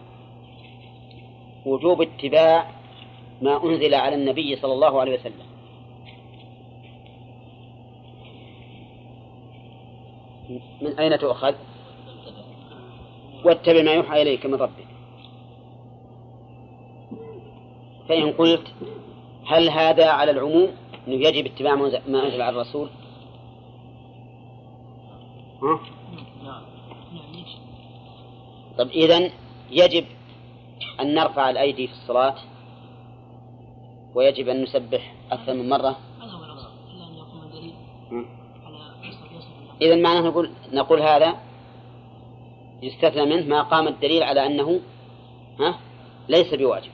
وجوب اتباع ما أنزل على النبي صلى الله عليه وسلم. من أين تؤخذ؟ واتبع ما يوحى إليك من ربك. فإن قلت هل هذا على العموم؟ أنه يجب اتباع ما أنزل على الرسول. ها؟ طيب إذن يجب أن نرفع الأيدي في الصلاة ويجب أن نسبح أكثر من مرة. إذا معناه نقول نقول هذا يستثنى منه ما قام الدليل على أنه ها؟ ليس بواجب.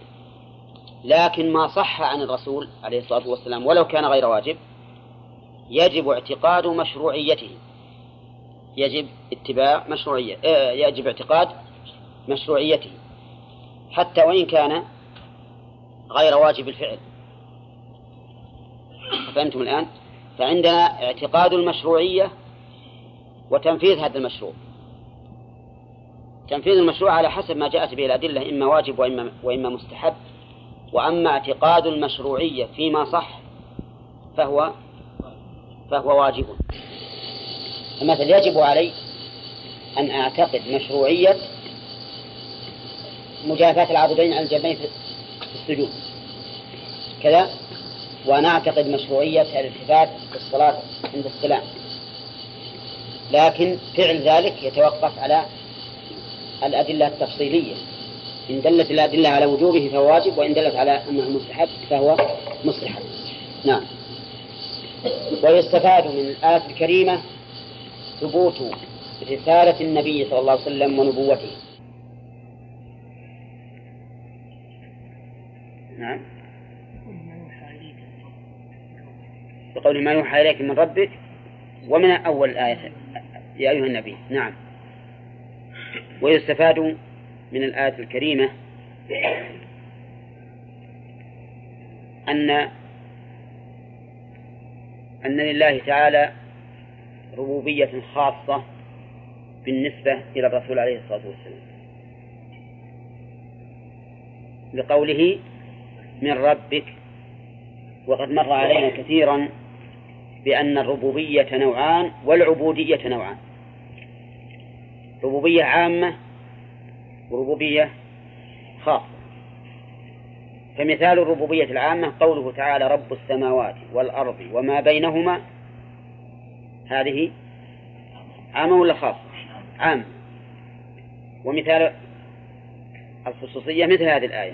لكن ما صح عن الرسول عليه الصلاة والسلام ولو كان غير واجب يجب اعتقاد مشروعيته. يجب اتباع مشروعية آه، يجب اعتقاد مشروعيته حتى وإن كان غير واجب الفعل. فهمتم الآن؟ فعندنا اعتقاد المشروعية وتنفيذ هذا المشروع. تنفيذ المشروع على حسب ما جاءت به الأدلة إما واجب وإما, وإما مستحب. وأما اعتقاد المشروعية فيما صح فهو فهو واجب. مثلا يجب علي أن أعتقد مشروعية مجافاة العضدين على الجنبين في السجود. كذا؟ وأنا أعتقد مشروعية الالتفات في الصلاة عند السلام. لكن فعل ذلك يتوقف على الأدلة التفصيلية. إن دلت الأدلة على وجوبه فهو واجب وإن دلت على أنه مستحب فهو مستحب. نعم. ويستفاد من الآية الكريمة ثبوت رسالة النبي صلى الله عليه وسلم ونبوته. نعم. بقول ما يوحى إليك من ربك ومن أول الآية يا أيها النبي. نعم. ويستفاد من الآية الكريمة أن أن لله تعالى ربوبية خاصة بالنسبة إلى الرسول عليه الصلاة والسلام. لقوله من ربك وقد مر علينا كثيرا بأن الربوبية نوعان والعبودية نوعان. ربوبية عامة وربوبية خاصة. فمثال الربوبية العامة قوله تعالى رب السماوات والأرض وما بينهما هذه عامة ولا خاصة؟ عامة ومثال الخصوصية مثل هذه الآية.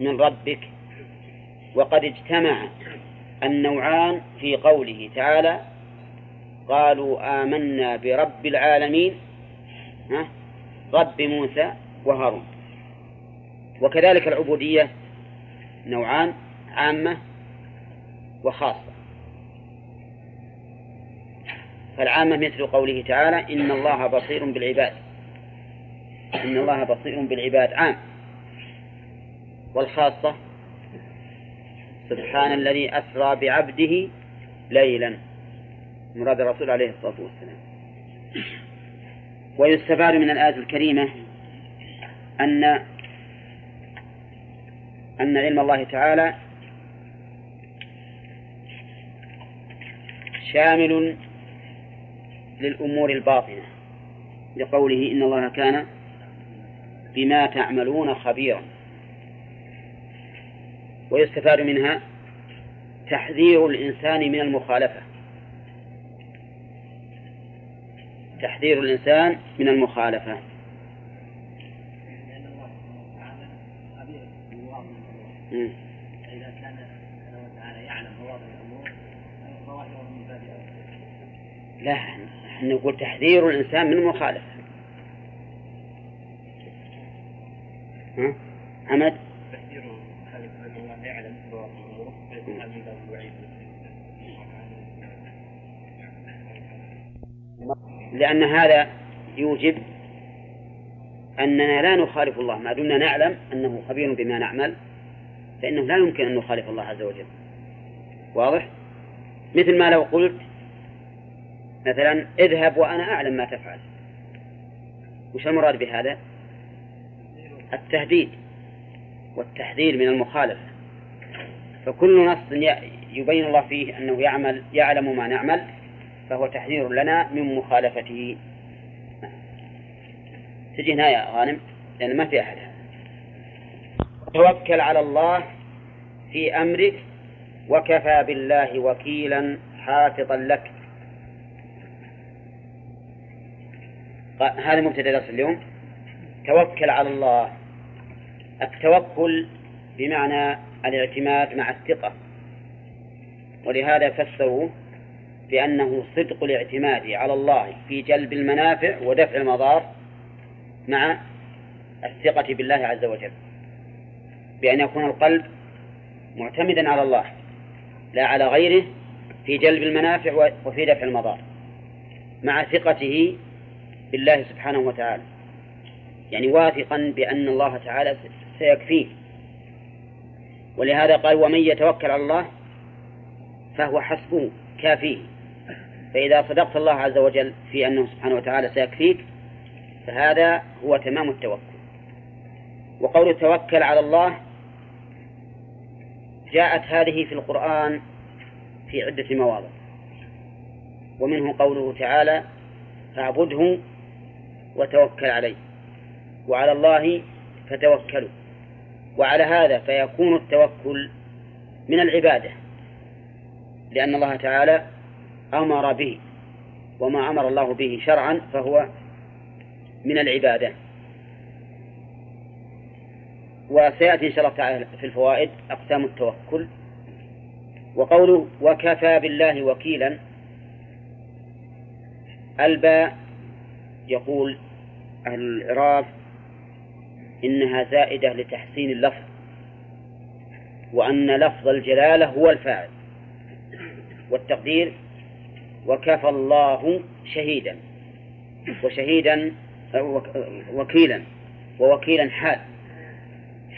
من ربك وقد اجتمع النوعان في قوله تعالى قالوا آمنا برب العالمين ها؟ رب موسى وهارون. وكذلك العبودية نوعان عامة وخاصة. فالعامة مثل قوله تعالى إن الله بصير بالعباد. إن الله بصير بالعباد عام. والخاصة سبحان الذي أسرى بعبده ليلا. مراد الرسول عليه الصلاة والسلام. ويستفاد من الآية الكريمة أن أن علم الله تعالى شامل للأمور الباطنة لقوله إن الله كان بما تعملون خبيرا. ويستفاد منها تحذير الإنسان من المخالفة. تحذير الإنسان من المخالفة. إذا كان سبحانه وتعالى يعلم الأمور لا. نقول تحذير الإنسان من المخالفة ها؟ عمد تحذير الله يعلم لأن هذا يوجب أننا لا نخالف الله. ما دمنا نعلم أنه خبير بما نعمل فإنه لا يمكن أن نخالف الله عز وجل. واضح؟ مثل ما لو قلت مثلا اذهب وأنا أعلم ما تفعل. وش المراد بهذا؟ التهديد والتحذير من المخالفة فكل نص يبين الله فيه أنه يعمل يعلم ما نعمل فهو تحذير لنا من مخالفته. تجي هنا يا غانم لأن ما في أحد. توكل على الله في أمرك وكفى بالله وكيلا حافظا لك. هذا مبتدأ درس اليوم. توكل على الله. التوكل بمعنى الاعتماد مع الثقة. ولهذا فسروا بأنه صدق الاعتماد على الله في جلب المنافع ودفع المضار مع الثقة بالله عز وجل. بأن يكون القلب معتمدا على الله لا على غيره في جلب المنافع وفي دفع المضار. مع ثقته بالله سبحانه وتعالى. يعني واثقا بأن الله تعالى سيكفيه. ولهذا قال ومن يتوكل على الله فهو حسبه كافيه. فإذا صدقت الله عز وجل في أنه سبحانه وتعالى سيكفيك فهذا هو تمام التوكل. وقول التوكل على الله جاءت هذه في القرآن في عدة مواضع. ومنه قوله تعالى فاعبده وتوكل عليه. وعلى الله فتوكلوا. وعلى هذا فيكون التوكل من العبادة لأن الله تعالى أمر به وما أمر الله به شرعا فهو من العبادة. وسيأتي إن شاء الله تعالى في الفوائد أقسام التوكل. وقوله وكفى بالله وكيلا الباء يقول أهل الإعراب إنها زائدة لتحسين اللفظ وأن لفظ الجلالة هو الفاعل والتقدير وكفى الله شهيدا وشهيدا وكيلا ووكيلا حال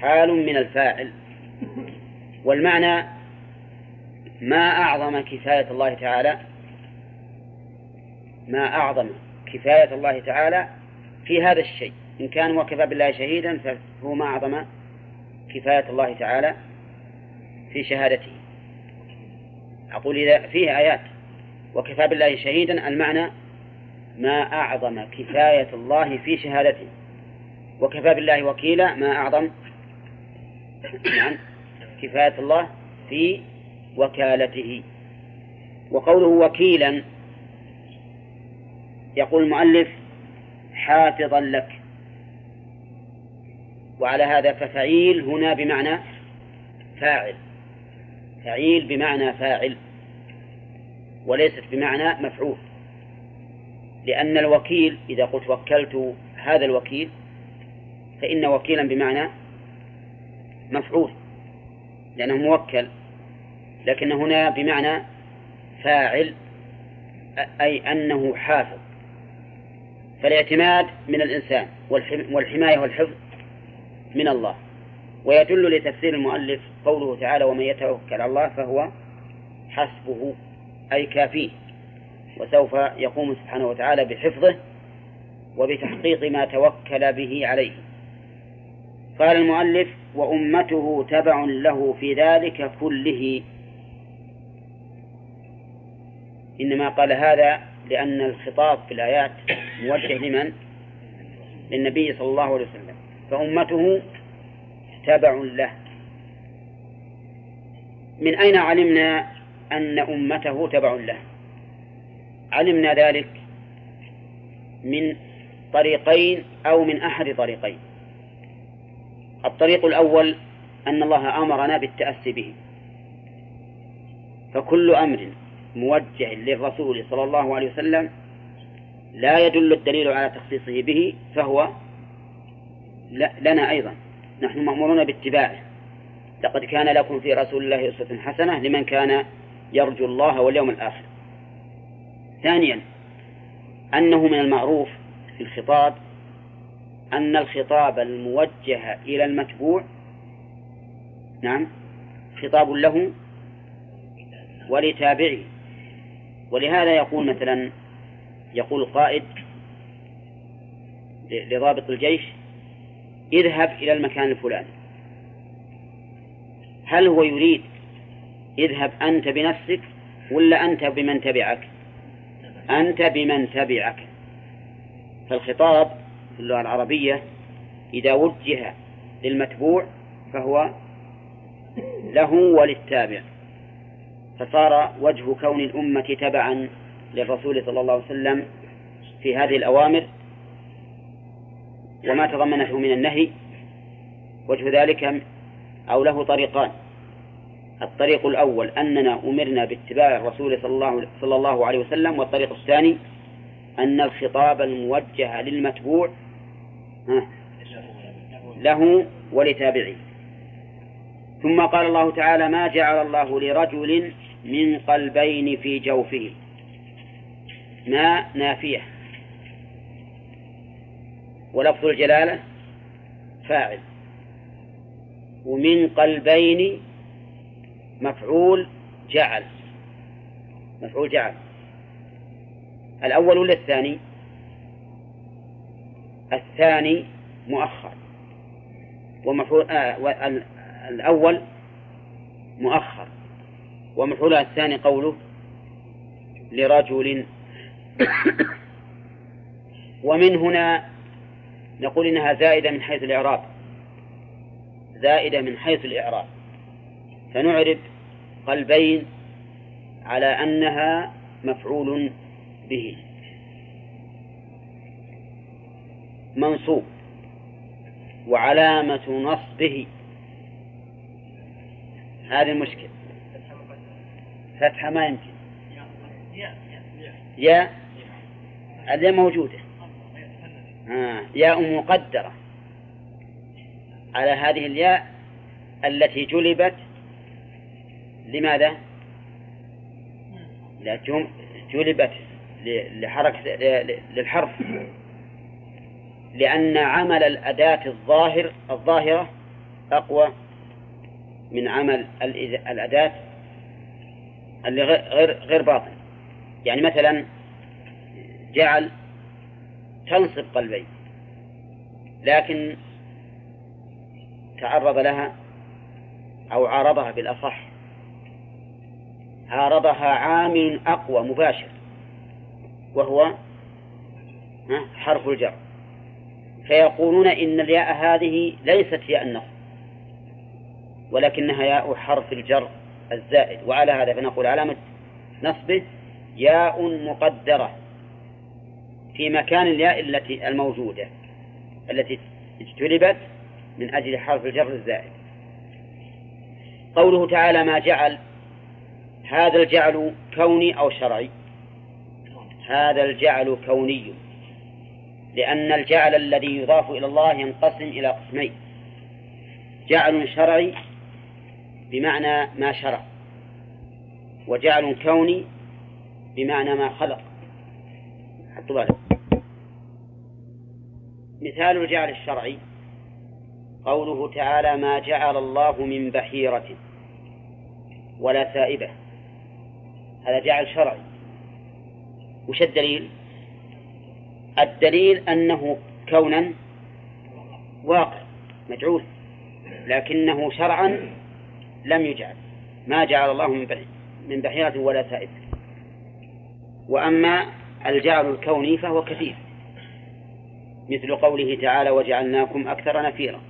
حال من الفاعل. والمعنى ما أعظم كفاية الله تعالى ما أعظم كفاية الله تعالى في هذا الشيء. إن كان وكفى بالله شهيدا فهو ما أعظم كفاية الله تعالى في شهادته. أقول إذا فيه آيات وكفى بالله شهيدا المعنى ما أعظم كفاية الله في شهادته. وكفى بالله وكيلا ما أعظم نعم كفاية الله في وكالته. وقوله وكيلا يقول المؤلف حافظا لك. وعلى هذا ففعيل هنا بمعنى فاعل. فعيل بمعنى فاعل. وليست بمعنى مفعول. لأن الوكيل إذا قلت وكلت هذا الوكيل فإن وكيلا بمعنى مفعول. لأنه موكل. لكن هنا بمعنى فاعل أي أنه حافظ. فالاعتماد من الإنسان والحماية والحفظ من الله. ويدل لتفسير المؤلف قوله تعالى ومن يتوكل على الله فهو حسبه أي كافيه وسوف يقوم سبحانه وتعالى بحفظه وبتحقيق ما توكل به عليه. قال المؤلف وأمته تبع له في ذلك كله إنما قال هذا لأن الخطاب في الآيات موجه لمن؟ للنبي صلى الله عليه وسلم. فأمته تبع له. من أين علمنا أن أمته تبع له؟ علمنا ذلك من طريقين أو من أحد طريقين. الطريق الأول أن الله أمرنا بالتأسي به. فكل أمر موجه للرسول صلى الله عليه وسلم لا يدل الدليل على تخصيصه به فهو لنا أيضا. نحن مأمورون باتباعه. لقد كان لكم في رسول الله أسوة حسنة لمن كان يرجو الله واليوم الآخر. ثانيا أنه من المعروف في الخطاب أن الخطاب الموجه إلى المتبوع نعم خطاب له ولتابعه. ولهذا يقول مثلا يقول القائد لضابط الجيش اذهب إلى المكان الفلاني. هل هو يريد اذهب أنت بنفسك ولا أنت بمن تبعك؟ أنت بمن تبعك. فالخطاب في اللغة العربية إذا وجه للمتبوع فهو له وللتابع. فصار وجه كون الأمة تبعا. للرسول صلى الله عليه وسلم في هذه الأوامر وما تضمنته من النهي وجه ذلك أو له طريقان. الطريق الأول أننا أمرنا باتباع الرسول صلى الله, صلى الله عليه وسلم والطريق الثاني أن الخطاب الموجه للمتبوع له ولتابعه ثم قال الله تعالى ما جعل الله لرجل من قلبين في جوفه. ما نافية. ولفظ الجلالة فاعل. ومن قلبين مفعول جعل. مفعول جعل. الأول ولا الثاني الثاني مؤخر. ومفعول آه الأول مؤخر. ومفعولها الثاني قوله لرجل (coughs) ومن هنا نقول إنها زائدة من حيث الإعراب. زائدة من حيث الإعراب. فنعرب قلبين على أنها مفعول به. منصوب. وعلامة نصبه. هذه المشكلة. فتحة ما يمكن. يا الياء موجودة آه. ياء مقدرة على هذه الياء التي جلبت لماذا؟ جلبت لحركة للحرف لأن عمل الأداة الظاهر الظاهرة أقوى من عمل الأداة اللي غير غير باطن يعني مثلا جعل تنصب قلبين لكن تعرض لها أو عارضها بالأصح. عارضها عامل أقوى مباشر. وهو حرف الجر. فيقولون إن الياء هذه ليست ياء النصب. ولكنها ياء حرف الجر الزائد. وعلى هذا فنقول علامة نصبه ياء مقدرة. في مكان الياء التي الموجودة التي اجتلبت من أجل حرف الجر الزائد. قوله تعالى ما جعل هذا الجعل كوني أو شرعي هذا الجعل كوني لأن الجعل الذي يضاف إلى الله ينقسم إلى قسمين. جعل شرعي بمعنى ما شرع وجعل كوني بمعنى ما خلق. حطوا بالك مثال الجعل الشرعي. قوله تعالى ما جعل الله من بحيرة ولا سائبة. هذا جعل شرعي. وش الدليل؟ الدليل أنه كونا واقع مجعول لكنه شرعا لم يجعل. ما جعل الله من بحيرة ولا سائبة. وأما الجعل الكوني فهو كثير. مثل قوله تعالى وجعلناكم أكثر نفيرا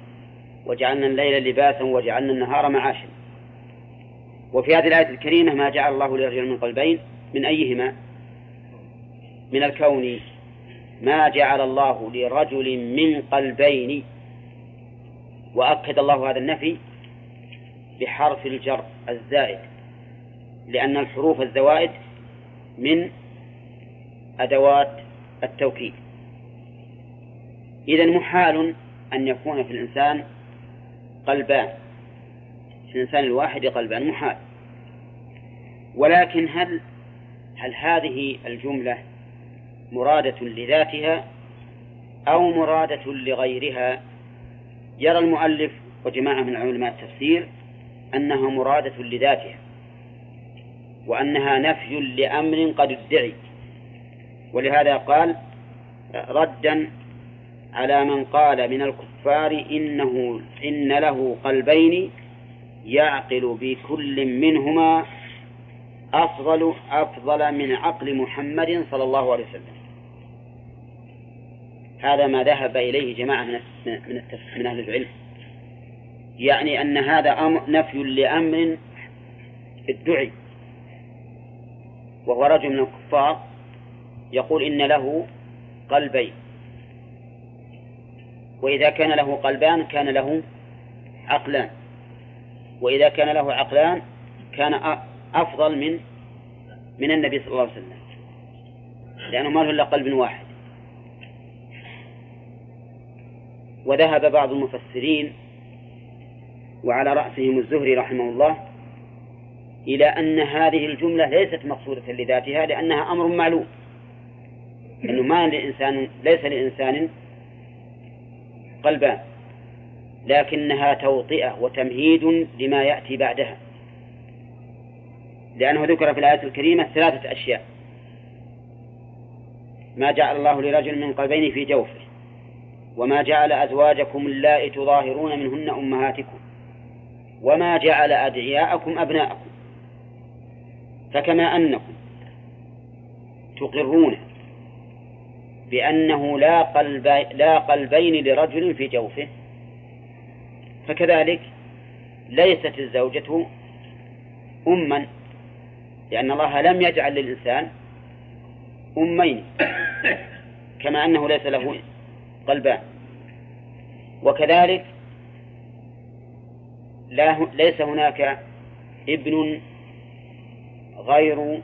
وجعلنا الليل لباسا وجعلنا النهار معاشا. وفي هذه الآية الكريمة ما جعل الله لرجل من قلبين من أيهما؟ من الكون. ما جعل الله لرجل من قلبين. وأكد الله هذا النفي بحرف الجر الزائد لأن الحروف الزوائد من أدوات التوكيد. إذا محال أن يكون في الإنسان قلبان في الإنسان الواحد قلبان محال ولكن هل هل هذه الجملة مرادة لذاتها أو مرادة لغيرها؟ يرى المؤلف وجماعة من علماء التفسير أنها مرادة لذاتها وأنها نفي لأمر قد ادعي. ولهذا قال ردا على من قال من الكفار إنه إن له قلبين يعقل بكل منهما أفضل أفضل من عقل محمد صلى الله عليه وسلم. هذا ما ذهب إليه جماعة من من من أهل العلم. يعني أن هذا أمر نفي لأمر ادعي وهو رجل من الكفار يقول إن له قلبين. وإذا كان له قلبان كان له عقلان. وإذا كان له عقلان كان أفضل من من النبي صلى الله عليه وسلم. لأنه ما له إلا قلب واحد. وذهب بعض المفسرين وعلى رأسهم الزهري رحمه الله إلى أن هذه الجملة ليست مقصودة لذاتها لأنها أمر معلوم. أنه ما لإنسان ليس لإنسان قلبان لكنها توطئة وتمهيد لما يأتي بعدها. لأنه ذكر في الآية الكريمة ثلاثة أشياء. ما جعل الله لرجل من قلبين في جوفه وما جعل أزواجكم اللائي تظاهرون منهن أمهاتكم وما جعل أدعياءكم أبناءكم. فكما أنكم تقرون بأنه لا قلب لا قلبين لرجل في جوفه. فكذلك ليست الزوجة أما لأن الله لم يجعل للإنسان أمين كما أنه ليس له قلبان. وكذلك لا ليس هناك ابن غير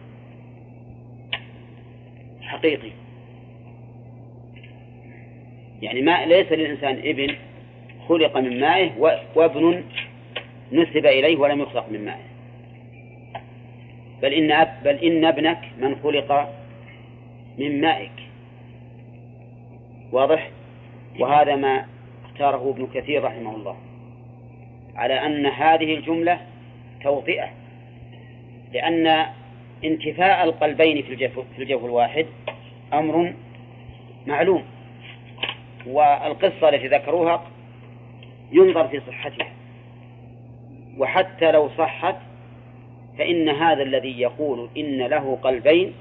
حقيقي. يعني ما ليس للإنسان ابن خلق من مائه وابن نسب إليه ولم يخلق من مائه بل إن أب بل إن ابنك من خلق من مائك. واضح؟ وهذا ما اختاره ابن كثير رحمه الله. على أن هذه الجملة توطئة. لأن انتفاء القلبين في الجوف, في الجوف الواحد أمر معلوم. والقصة التي ذكروها ينظر في صحتها. وحتى لو صحت فإن هذا الذي يقول إن له قلبين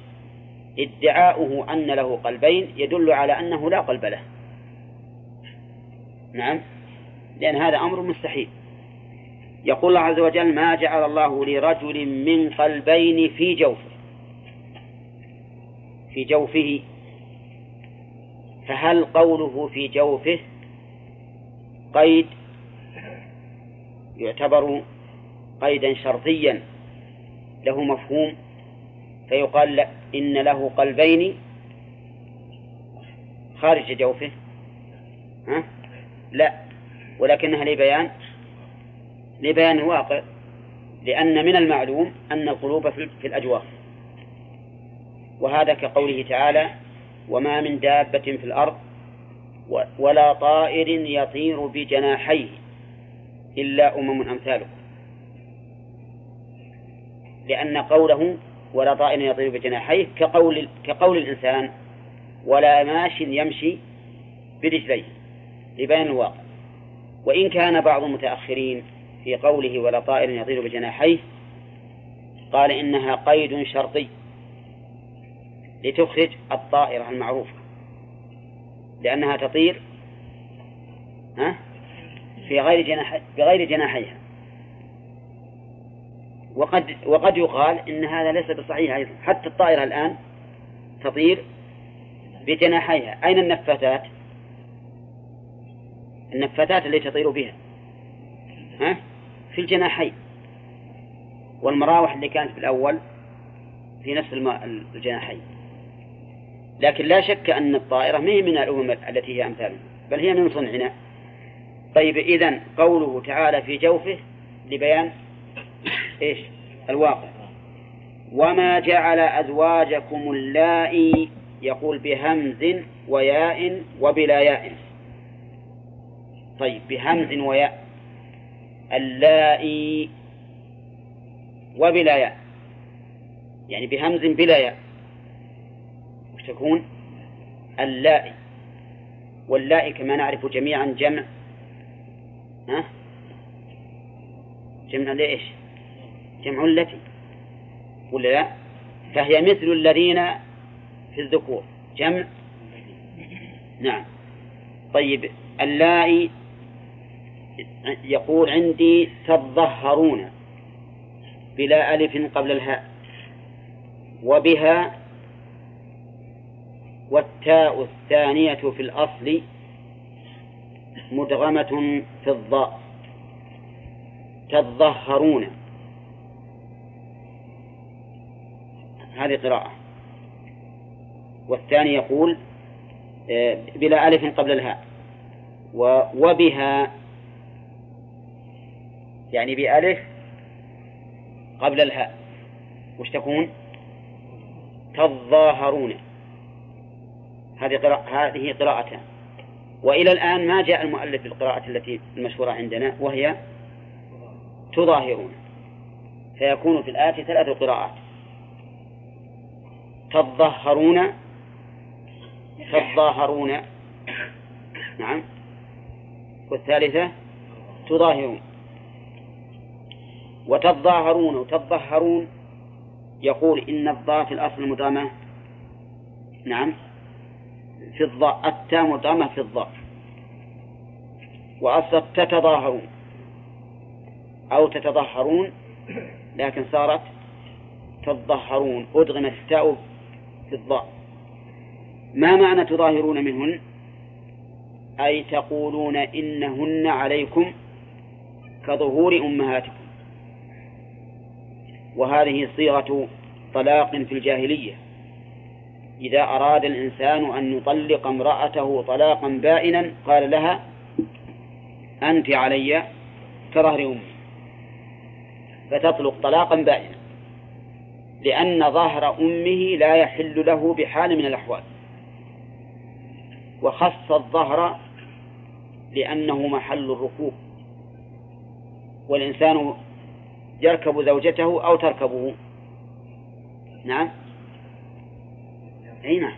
ادعاؤه أن له قلبين يدل على أنه لا قلب له. نعم؟ لأن هذا أمر مستحيل. يقول الله عز وجل ما جعل الله لرجل من قلبين في جوفه. في جوفه فهل قوله في جوفه قيد يعتبر قيدا شرطيا له مفهوم فيقال لا إن له قلبين خارج جوفه ها؟ لا ولكنها لبيان لبيان الواقع لأن من المعلوم أن القلوب في الأجواف وهذا كقوله تعالى وما من دابة في الأرض ولا طائر يطير بجناحيه إلا أمم أمثالكم. لأن قوله ولا طائر يطير بجناحيه كقول كقول الإنسان ولا ماش يمشي برجليه. لبيان الواقع وإن كان بعض المتأخرين في قوله ولا طائر يطير بجناحيه قال إنها قيد شرطي. لتخرج الطائرة المعروفة. لأنها تطير في غير جناح بغير جناحيها. وقد وقد يقال إن هذا ليس بصحيح أيضا. حتى الطائرة الآن تطير بجناحيها. أين النفاثات؟ النفاثات التي تطير بها ها؟ في الجناحين. والمراوح اللي كانت في الأول في نفس الجناحين. لكن لا شك أن الطائرة ما هي من الأمم التي هي أمثالها بل هي من صنعنا طيب إذا قوله تعالى في جوفه لبيان إيش؟ الواقع. وما جعل أزواجكم اللائي يقول بهمز وياء وبلا ياء. طيب بهمز وياء. اللائي وبلا ياء. يعني بهمز بلا ياء. تكون اللائي. واللائي كما نعرف جميعا جمع ها؟ جمع لإيش؟ جمع التي ولا لا؟ فهي مثل الذين في الذكور. جمع. نعم. طيب اللائي يقول عندي تظهرون بلا ألف قبل الهاء وبها والتاء الثانية في الأصل مدغمة في الضاء تظهرون. هذه قراءة. والثاني يقول آه، بلا ألف قبل الهاء. وبها يعني بألف قبل الهاء. وش تكون؟ تظاهرون. هذه قراءة هذه قراءتان وإلى الآن ما جاء المؤلف بالقراءة التي المشهورة عندنا وهي تظاهرون فيكون في الآتي ثلاث قراءات تظاهرون تظاهرون. نعم. والثالثة تظاهرون وتظاهرون وتظهرون يقول إن الضاء في الأصل المدامة نعم. في الضاء التاء مدامة في الضاء. وأصل تتظاهرون. أو تتظهرون لكن صارت تظهرون أدغمت التاء في الضاء. ما معنى تظاهرون منهن؟ أي تقولون إنهن عليكم كظهور أمهاتكم. وهذه صيغة طلاق في الجاهلية. إذا أراد الإنسان أن يطلق امرأته طلاقا بائنا قال لها أنت علي كظهر أمي فتطلق طلاقا بائنا لأن ظهر أمه لا يحل له بحال من الأحوال. وخص الظهر لأنه محل الركوب. والإنسان يركب زوجته أو تركبه. نعم. أي نعم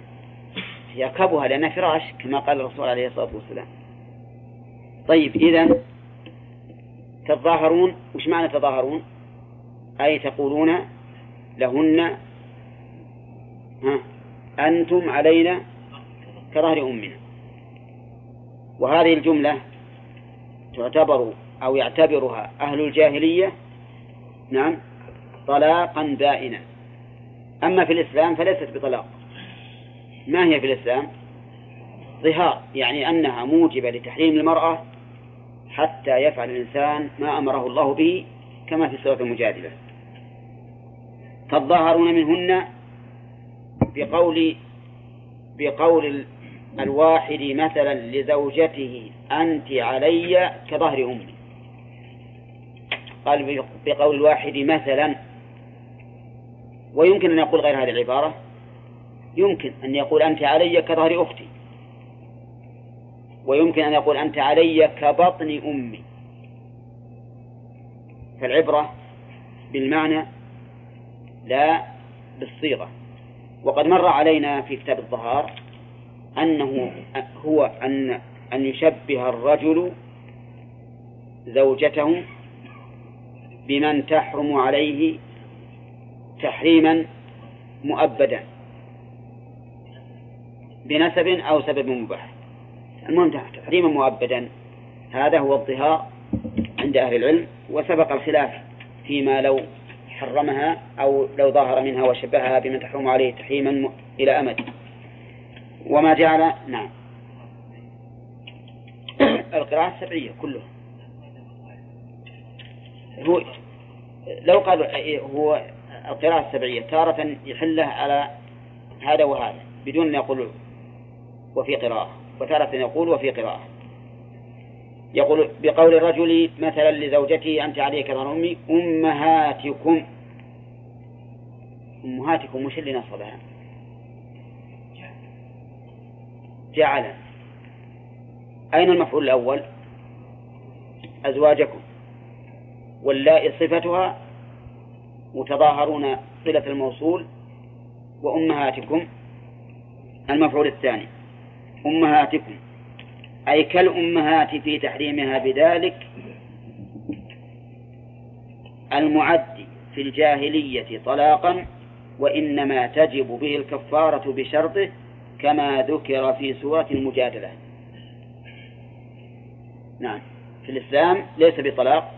يركبها لأنها فراش كما قال الرسول عليه الصلاة والسلام. طيب إذا تظاهرون وش معنى تظاهرون؟ أي تقولون لهن ها أنتم علينا كظهر أمنا. وهذه الجملة تعتبر أو يعتبرها أهل الجاهلية نعم طلاقا بائنا أما في الإسلام فليست بطلاق. ما هي في الإسلام؟ ظهار يعني أنها موجبة لتحريم المرأة حتى يفعل الإنسان ما أمره الله به كما في سورة المجادلة. تظاهرون منهن بقول بقول الواحد مثلا لزوجته أنت علي كظهر أمي. قال بقول الواحد مثلا ويمكن أن يقول غير هذه العبارة؟ يمكن أن يقول أنت علي كظهر أختي. ويمكن أن يقول أنت علي كبطن أمي. فالعبرة بالمعنى لا بالصيغة. وقد مر علينا في كتاب الظهار أنه هو أن أن يشبه الرجل زوجته بمن تحرم عليه تحريما مؤبدا. بنسب أو سبب مباح. المهم تحريما مؤبدا. هذا هو الظهار عند أهل العلم وسبق الخلاف فيما لو حرمها أو لو ظهر منها وشبهها بمن تحرم عليه تحريما إلى أمد. وما جعل نعم. القراءة السبعية كلها. هو لو قال هو القراءة السبعية تارة يحله على هذا وهذا بدون أن يقول وفي قراءة. وتارة يقول وفي قراءة. يقول بقول الرجل مثلا لزوجته أنت عليك ظهر أمي أمهاتكم. أمهاتكم وش اللي نصبها. جعل. أين المفعول الأول؟ أزواجكم. واللائي صفتها متظاهرون صلة الموصول وأمهاتكم. المفعول الثاني. أمهاتكم أي كالأمهات في تحريمها بذلك المعد في الجاهلية طلاقا وإنما تجب به الكفارة بشرطه كما ذكر في سورة المجادلة. نعم في الإسلام ليس بطلاق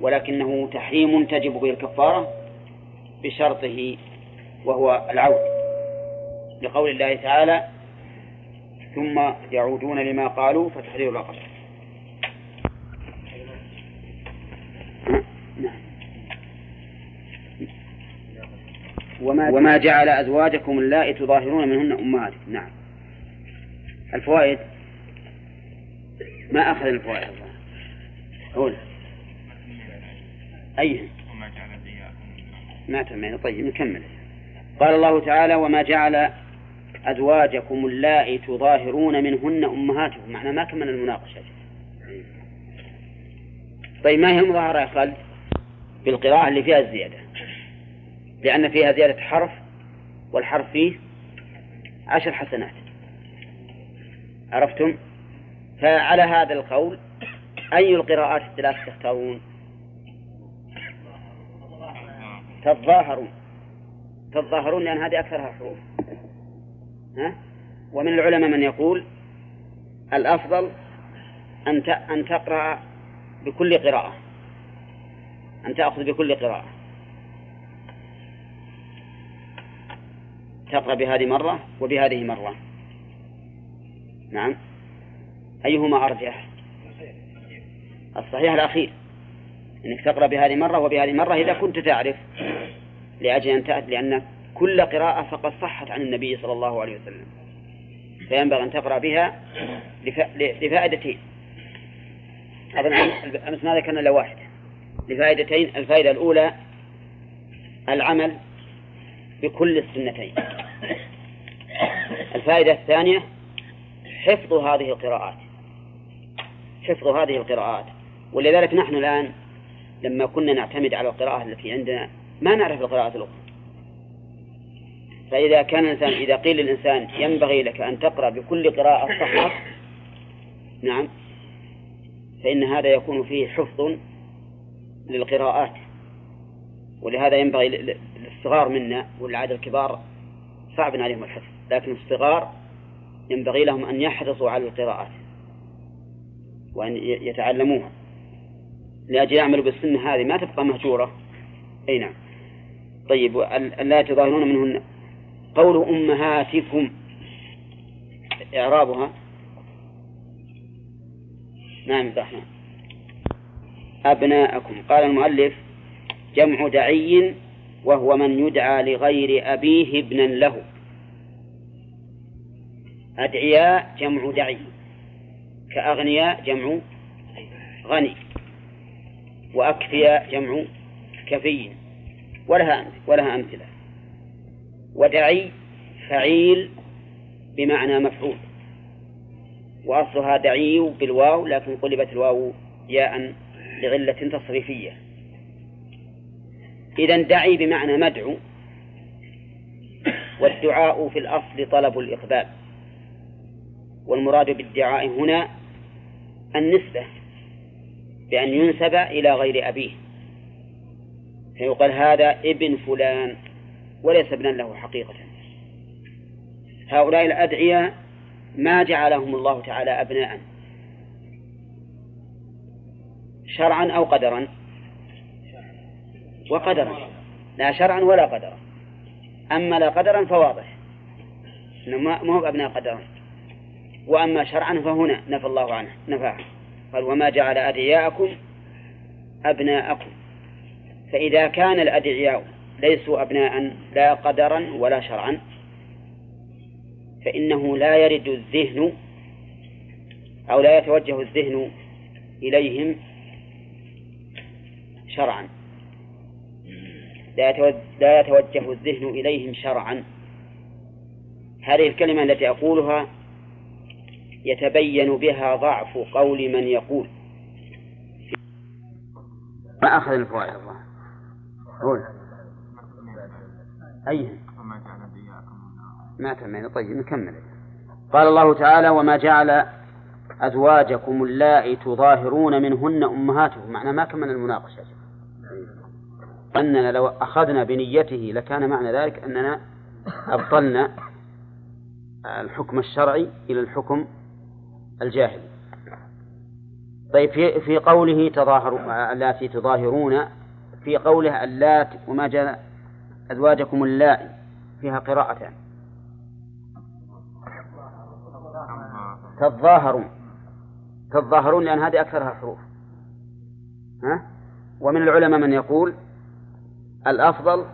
ولكنه تحريم تجب به الكفارة بشرطه وهو العود. لقول الله تعالى ثم يعودون لما قالوا فتحرير الرقبة وما, وما جعل أزواجكم اللائي تظاهرون منهن أمهاتكم نعم. الفوائد؟ ما أخذ الفوائد؟ الله أول أي. وما جعل أدعياءكم ما تم طيب نكمل. قال الله تعالى وما جعل أزواجكم اللائي تظاهرون منهن أمهاتكم. معنى ما كمل المناقشة. طيب ما هي المظاهرة يا خالد؟ بالقراءة اللي فيها الزيادة. لأن فيها زيادة حرف والحرف فيه عشر حسنات. عرفتم؟ فعلى هذا القول أي القراءات الثلاث تختارون؟ تظاهرون. تظاهرون لأن هذه أكثرها حروف. ها؟ ومن العلماء من يقول الأفضل أن أن تقرأ بكل قراءة. أن تأخذ بكل قراءة. تقرأ بهذه مرة وبهذه مرة. نعم. أيهما أرجح؟ الصحيح الأخير. أنك تقرأ بهذه مرة وبهذه مرة إذا كنت تعرف. لأجل أن تأتي لأن كل قراءة فقد صحت عن النبي صلى الله عليه وسلم. فينبغي أن تقرأ بها لفائدتين. أظن أمس ما ذكرنا إلا واحدة لفائدتين الفائدة الأولى العمل بكل السنتين. الفائدة الثانية حفظ هذه القراءات. حفظ هذه القراءات. ولذلك نحن الآن لما كنا نعتمد على القراءة التي عندنا ما نعرف القراءات الأخرى. فإذا كان الإنسان إذا قيل للإنسان ينبغي لك أن تقرأ بكل قراءة صحة نعم فإن هذا يكون فيه حفظ للقراءات ولهذا ينبغي للصغار منا والعاد الكبار صعب عليهم الحفظ لكن الصغار ينبغي لهم أن يحرصوا على القراءات وأن يتعلموها. لأجل يعملوا بالسنة هذه ما تبقى مهجورة. أي نعم. طيب لا تظاهرون منهن قول أمهاتكم. إعرابها. نعم الرحمن أبناءكم. قال المؤلف جمع دعي وهو من يدعى لغير أبيه ابنا له. أدعياء جمع دعي. كأغنياء جمع غني. وأكفياء جمع كفي. ولها ولها أمثلة. ودعي فعيل بمعنى مفعول. وأصلها دعي بالواو لكن قلبت الواو ياء لعلة تصريفية. إذا دعي بمعنى مدعو والدعاء في الأصل طلب الإقبال. والمراد بالدعاء هنا النسبة بأن ينسب إلى غير أبيه. فيقال هذا ابن فلان. وليس ابنا له حقيقة. هؤلاء الأدعياء ما جعلهم الله تعالى أبناء. شرعا أو قدرا؟ وقدرا. لا شرعا ولا قدرا. أما لا قدرا فواضح. ما هو أبناء قدرا. وأما شرعا فهنا نفى الله عنه نفاه. قال وما جعل أدعياءكم أبناءكم. فإذا كان الأدعياء ليسوا أبناء لا قدرا ولا شرعا فإنه لا يرد الذهن أو لا يتوجه الذهن إليهم شرعا. لا يتوجه الذهن إليهم شرعا. هذه الكلمة التي أقولها يتبين بها ضعف قول من يقول. ما أخذ الفوائد؟ الله قول أي ما تم طيب نكمل. قال الله تعالى وما جعل أزواجكم اللائي تظاهرون منهن أمهاتكم. معنى ما كمل المناقشة. أننا لو أخذنا بنيته لكان معنى ذلك أننا أبطلنا الحكم الشرعي إلى الحكم الجاهل طيب في في قوله تظاهر اللاتي تظاهرون في قوله اللات وما جاء أزواجكم اللائي فيها قراءتان. تظاهرون. تظاهرون لأن هذه أكثرها حروف. ها؟ ومن العلماء من يقول الأفضل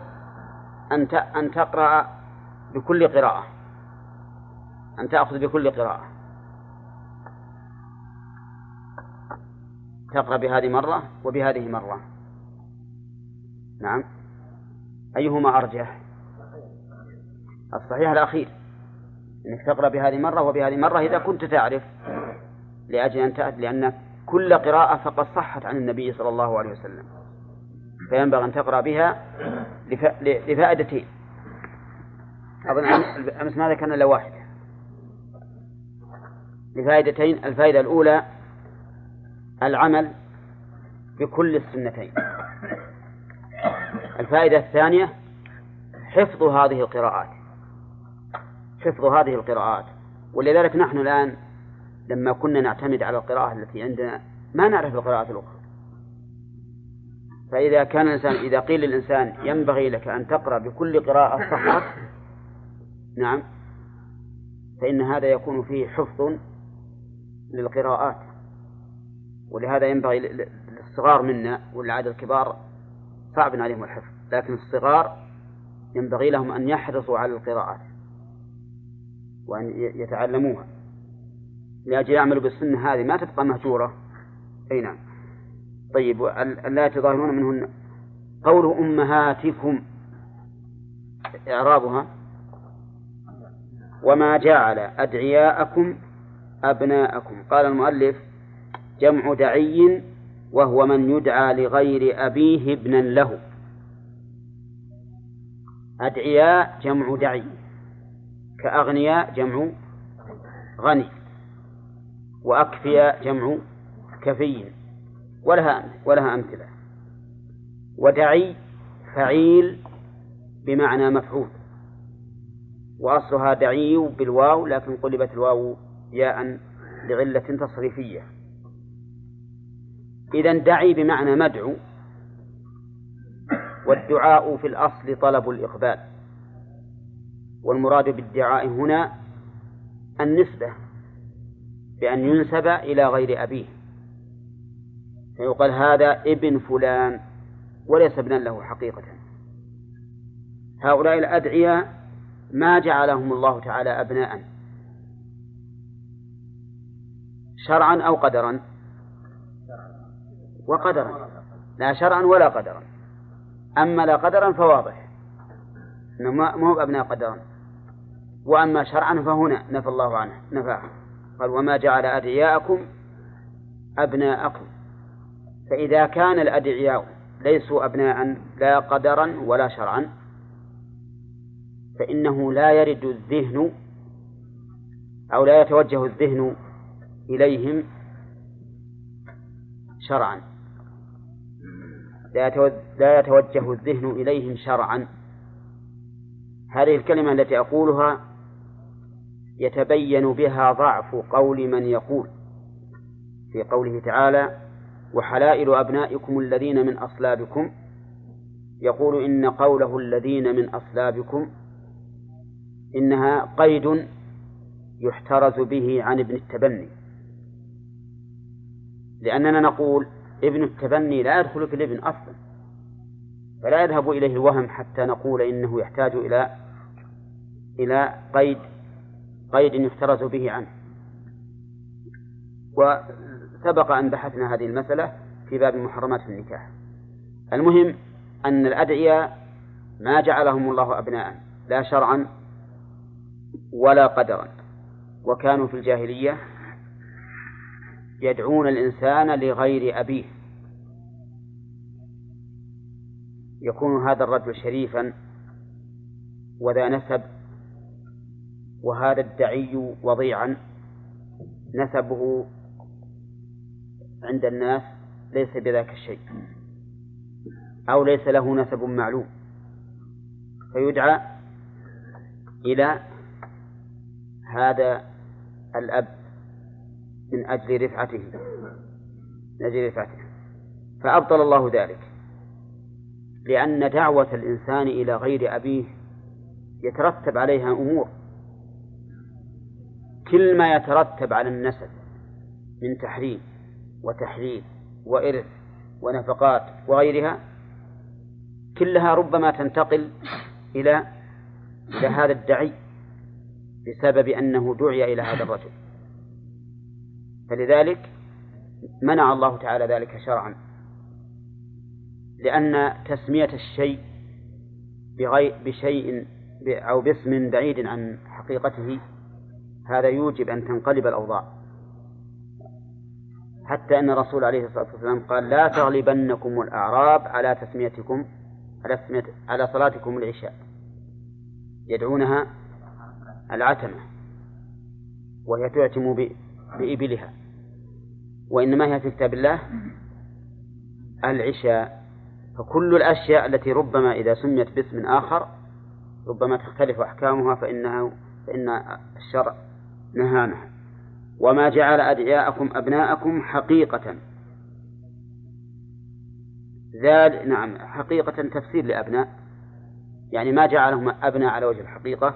أن أن تقرأ بكل قراءة. أن تأخذ بكل قراءة. تقرأ بهذه مرة وبهذه مرة. نعم. أيهما أرجح الصحيح الأخير. أنك تقرأ بهذه مرة وبهذه مرة إذا كنت تعرف. لأجل أن تأت لأن كل قراءة فقد صحت عن النبي صلى الله عليه وسلم. فينبغي أن تقرأ بها لفائدتين. أظن أمس ما ذكرنا إلا واحدة لفائدتين الفائدة الأولى العمل بكل السنتين. الفائدة الثانية حفظ هذه القراءات. حفظ هذه القراءات. ولذلك نحن الآن لما كنا نعتمد على القراءة التي عندنا ما نعرف القراءات الأخرى. فإذا كان الإنسان إذا قيل للإنسان ينبغي لك أن تقرأ بكل قراءة فقط نعم فإن هذا يكون فيه حفظ للقراءات. ولهذا ينبغي للصغار منا والعادة الكبار صعب عليهم الحفظ. لكن الصغار ينبغي لهم أن يحرصوا على القراءات وأن يتعلموها. لأجل يعملوا بالسنة هذه ما تبقى مهجورة. أي نعم. طيب ألا يتظاهرون منهن قول أمهاتكم إعرابها وما جعل أدعياءكم أبناءكم. قال المؤلف جمع دعي وهو من يدعى لغير أبيه ابنا له. أدعياء جمع دعي كأغنياء جمع غني وأكفياء جمع كفي ولها ولها أمثلة. ودعي فعيل بمعنى مفعول. وأصلها دعي بالواو لكن قلبت الواو ياء لعلة تصريفية. إذا دعي بمعنى مدعو والدعاء في الأصل طلب الإقبال. والمراد بالدعاء هنا النسبة بأن ينسب إلى غير أبيه. فيقال هذا ابن فلان وليس ابنا له حقيقة. هؤلاء الأدعياء ما جعلهم الله تعالى أبناء. شرعا أو قدرا؟ وقدرا. لا شرعا ولا قدرا. أما لا قدرا فواضح. أنه ما هو أبناء قدرا. وأما شرعا فهنا نفى الله عنه نفاه قال وما جعل أدعياءكم أبناءكم. فإذا كان الأدعياء ليسوا أبناء لا قدرا ولا شرعا فإنه لا يرد الذهن أو لا يتوجه الذهن إليهم شرعا. لا يتوجه الذهن إليهم شرعا. هذه الكلمة التي أقولها يتبين بها ضعف قول من يقول. في قوله تعالى وحلائل أبنائكم الذين من أصلابكم يقول إن قوله الذين من أصلابكم إنها قيد يحترز به عن ابن التبني. لأننا نقول ابن التبني لا يدخل في الابن أصلا. فلا يذهب إليه الوهم حتى نقول إنه يحتاج إلى إلى قيد قيد يحترز به عنه. وسبق أن بحثنا هذه المسألة في باب محرمات النكاح. المهم أن الأدعياء ما جعلهم الله أبناء لا شرعا ولا قدرا. وكانوا في الجاهلية يدعون الإنسان لغير أبيه. يكون هذا الرجل شريفا وذا نسب وهذا الدعي وضيعا. نسبه عند الناس ليس بذاك الشيء أو ليس له نسب معلوم. فيدعى إلى هذا الأب من أجل رفعته. من أجل رفعته. فأبطل الله ذلك. لأن دعوة الإنسان إلى غير أبيه يترتب عليها أمور. كل ما يترتب على النسب من تحريم وتحليل وإرث ونفقات وغيرها كلها ربما تنتقل إلى إلى هذا الدعي بسبب أنه دعي إلى هذا الرجل. فلذلك منع الله تعالى ذلك شرعا. لأن تسمية الشيء بغير بشيء أو باسم بعيد عن حقيقته هذا يوجب أن تنقلب الأوضاع. حتى أن الرسول عليه الصلاة والسلام قال لا تغلبنكم الأعراب على تسميتكم على تسمية على صلاتكم العشاء. يدعونها العتمة وهي تعتم بإبلها. وإنما هي في كتاب الله العشاء. فكل الأشياء التي ربما إذا سميت باسم آخر ربما تختلف أحكامها فإنها فإن الشرع نهانا وما جعل أدعياءكم أبناءكم حقيقة. ذال نعم حقيقة تفسير لأبناء. يعني ما جعلهم أبناء على وجه الحقيقة.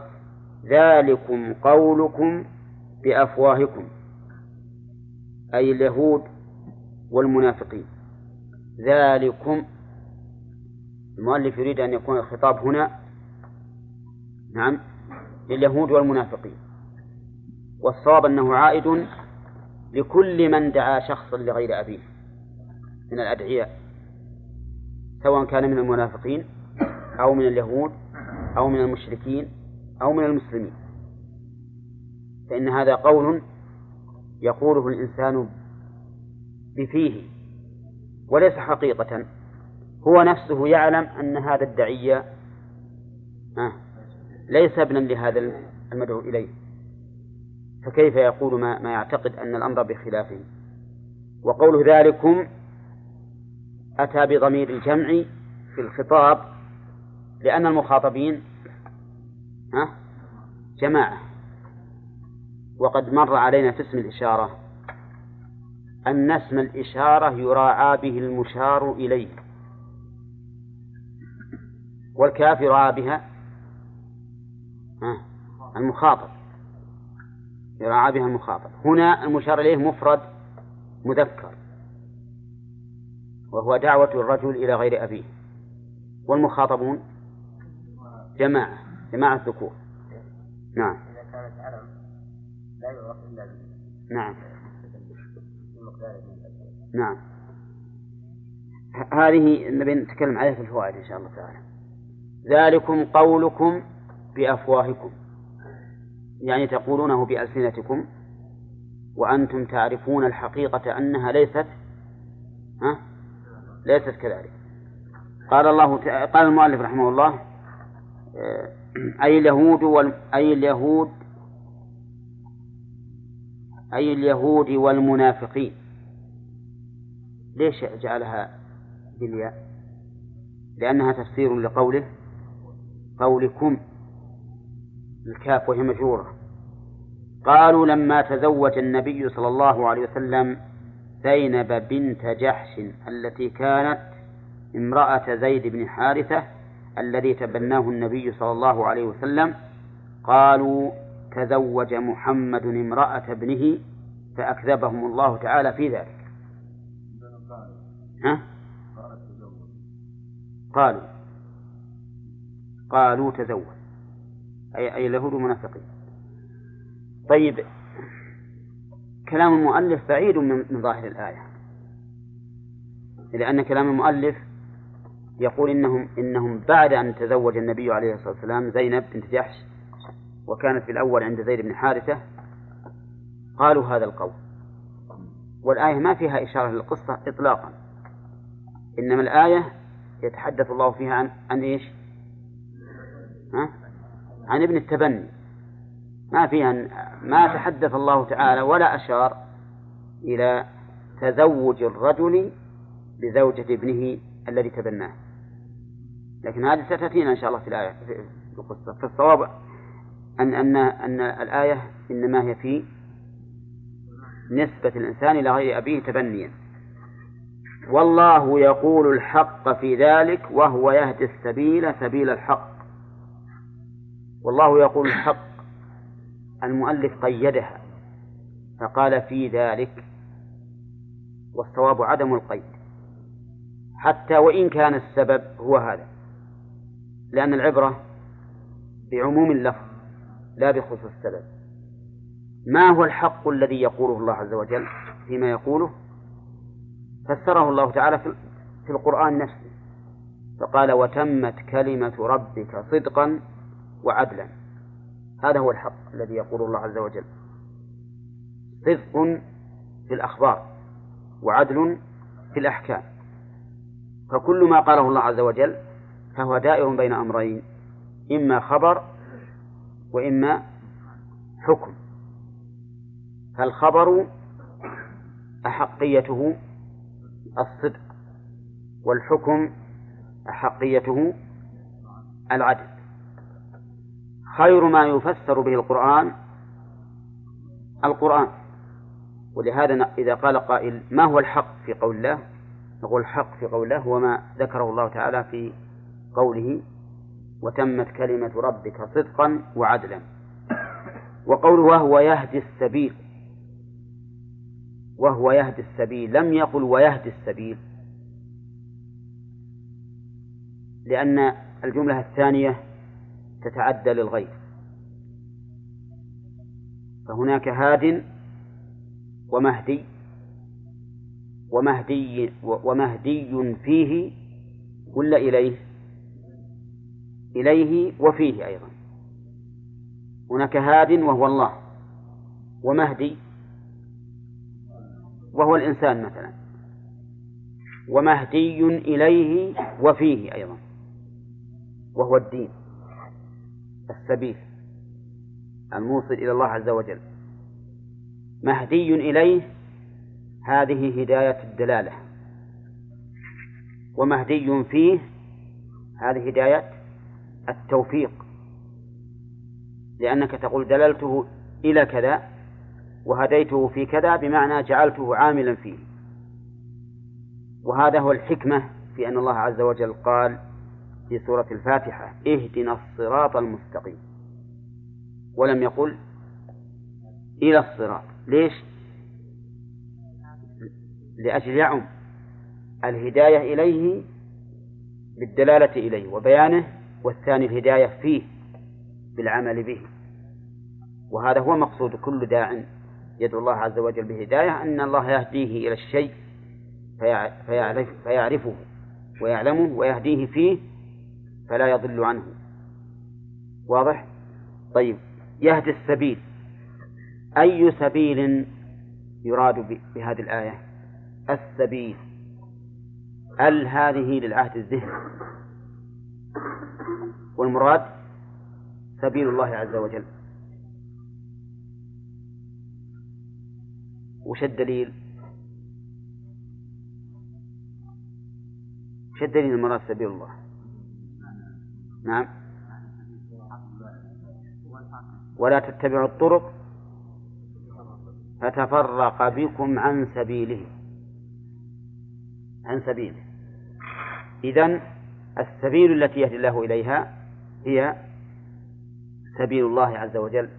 ذلكم قولكم بأفواهكم. أي اليهود والمنافقين. ذلكم المؤلف يريد أن يكون الخطاب هنا. نعم. لليهود والمنافقين. والصواب أنه عائد لكل من دعا شخصا لغير أبيه من الأدعياء سواء كان من المنافقين أو من اليهود أو من المشركين أو من المسلمين. فإن هذا قول يقوله الإنسان بفيه وليس حقيقة هو نفسه يعلم أن هذا الدعية ليس ابنا لهذا المدعو إليه. فكيف يقول ما, ما يعتقد أن الأمر بخلافه؟ وقول ذلكم أتى بضمير الجمع في الخطاب لأن المخاطبين ها جماعة. وقد مر علينا في اسم الإشارة. أن اسم الإشارة يراعى به المشار إليه. والكاف يراعى بها. المخاطب. يراعى بها المخاطب. هنا المشار إليه مفرد مذكر. وهو دعوة الرجل إلى غير أبيه. والمخاطبون جماعة جماعة الذكور. نعم. نعم. نعم. هذه نبي نتكلم عليها في الفوائد إن شاء الله تعالى. ذلكم قولكم بأفواهكم. يعني تقولونه بألسنتكم وأنتم تعرفون الحقيقة أنها ليست ها؟ ليست كذلك. قال الله قال المؤلف رحمه الله آه، أي اليهود. أي اليهود أي اليهود والمنافقين. ليش جعلها بالياء؟ لأنها تفسير لقوله قولكم. الكاف وهي مجرورة. قالوا لما تزوج النبي صلى الله عليه وسلم زينب بنت جحش التي كانت امرأة زيد بن حارثة الذي تبناه النبي صلى الله عليه وسلم قالوا تزوج محمد امرأة ابنه فأكذبهم الله تعالى في ذلك. ها؟ قالوا. قالوا تزوج. أي أي اليهود المنافقين طيب كلام المؤلف بعيد من ظاهر الآية. لأن كلام المؤلف يقول إنهم إنهم بعد أن تزوج النبي عليه الصلاة والسلام زينب بنت جحش وكانت في الأول عند زيد بن حارثة قالوا هذا القول والآية ما فيها إشارة للقصة إطلاقا إنما الآية يتحدث الله فيها عن عن إيش؟ ها؟ عن ابن التبني ما فيها ما تحدث الله تعالى ولا أشار إلى تزوج الرجل بزوجة ابنه الذي تبناه لكن هذه ستأتينا إن شاء الله في الآية في القصة فالصواب أن أن أن الآية إنما هي في نسبة الإنسان إلى غير أبيه تبنيا. والله يقول الحق في ذلك وهو يهدي السبيل سبيل الحق. والله يقول الحق. المؤلف قيدها فقال في ذلك والصواب عدم القيد. حتى وإن كان السبب هو هذا. لأن العبرة بعموم اللفظ لا بخصوص السبب. ما هو الحق الذي يقوله الله عز وجل فيما يقوله؟ فسره الله تعالى في القرآن نفسه. فقال وتمت كلمة ربك صدقا وعدلا. هذا هو الحق الذي يقول الله عز وجل. صدق في الأخبار وعدل في الأحكام. فكل ما قاله الله عز وجل فهو دائر بين أمرين إما خبر وإما حكم. فالخبر أحقيته الصدق والحكم أحقيته العدل. خير ما يفسر به القرآن القرآن. ولهذا إذا قال قائل ما هو الحق في قول الله؟ نقول الحق في قول الله هو ما ذكره الله تعالى في قوله وتمت كلمة ربك صدقا وعدلا. وقوله وهو يهدي السبيل وهو يهدي السبيل لم يقل ويهدي السبيل لأن الجملة الثانية تتعدى للغير. فهناك هاد ومهدي ومهدي ومهدي فيه ولا إليه؟ إليه وفيه أيضا. هناك هاد وهو الله ومهدي وهو الإنسان مثلا ومهدي إليه وفيه أيضا وهو الدين السبيل الموصل إلى الله عز وجل. مهدي إليه هذه هداية الدلالة ومهدي فيه هذه هداية التوفيق. لأنك تقول دللته إلى كذا وهديته في كذا بمعنى جعلته عاملا فيه. وهذا هو الحكمة في أن الله عز وجل قال في سورة الفاتحة اهدنا الصراط المستقيم. ولم يقل إلى الصراط. ليش؟ لأجل يعم الهداية إليه بالدلالة إليه وبيانه والثاني الهداية فيه بالعمل به. وهذا هو مقصود كل داع يدعو الله عز وجل بهداية أن الله يهديه إلى الشيء فيعرف فيعرفه ويعلمه ويهديه فيه فلا يضل عنه. واضح؟ طيب يهدي السبيل. أي سبيل يراد بهذه الآية؟ السبيل. ال هذه للعهد الذهني؟ والمراد سبيل الله عز وجل وش الدليل؟ وش الدليل المراد سبيل الله؟ نعم ولا تتبعوا الطرق فتفرق بكم عن سبيله عن سبيله إذن السبيل التي يهدي الله إليها هي سبيل الله عز وجل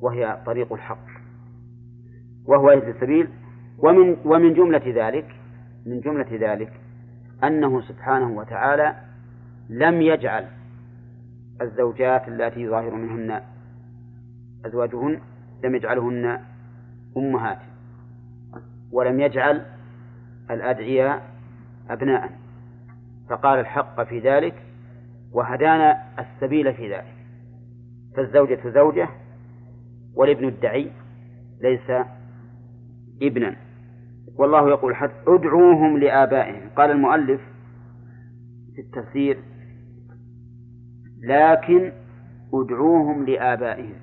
وهي طريق الحق وهو يهدي السبيل. ومن ومن جملة ذلك من جملة ذلك أنه سبحانه وتعالى لم يجعل الزوجات اللاتي يظاهر منهن أزواجهن لم يجعلهن أمهات ولم يجعل الأدعياء أبناء. فقال الحق في ذلك وهدانا السبيل في ذلك. فالزوجة زوجة والابن الدعي ليس ابنا. والله يقول حتى ادعوهم لآبائهم. قال المؤلف في التفسير لكن ادعوهم لآبائهم.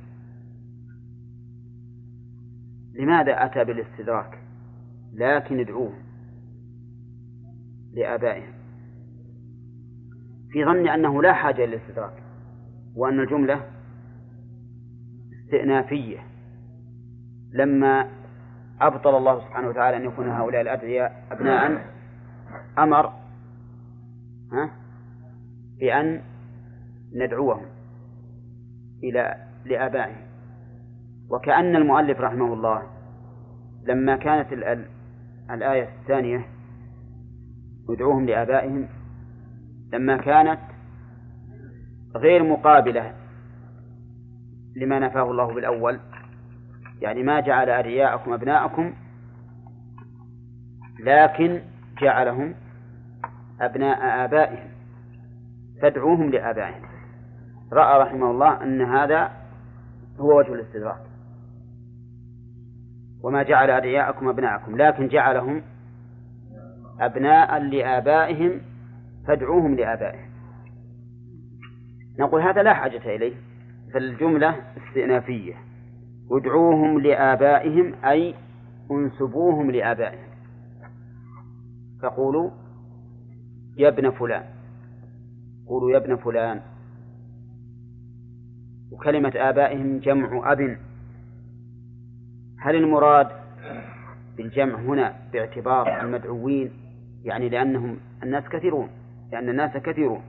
لماذا أتى بالاستدراك؟ لكن ادعوهم لآبائهم. في ظن أنه لا حاجة للاستدراك وأن الجملة استئنافية. لما أبطل الله سبحانه وتعالى أن يكون هؤلاء الأدعياء أبناء أمر ها بأن ندعوهم إلى لآبائهم. وكأن المؤلف رحمه الله لما كانت الآية الثانية ادعوهم لآبائهم لما كانت غير مقابلة لما نفاه الله بالأول. يعني ما جعل أرياءكم أبناءكم لكن جعلهم أبناء آبائهم فادعوهم لآبائهم. رأى رحمه الله أن هذا هو وجه الاستدراك. وما جعل أدعياءكم أبناءكم لكن جعلهم أبناء لآبائهم فادعوهم لآبائهم نقول هذا لا حاجة إليه فالجملة استئنافية. ادعوهم لآبائهم أي انسبوهم لآبائهم. فقولوا يا ابن فلان. قولوا يا ابن فلان. وكلمة آبائهم جمع أب. هل المراد بالجمع هنا باعتبار المدعوين؟ يعني لأنهم الناس كثيرون. لأن الناس كثيرون.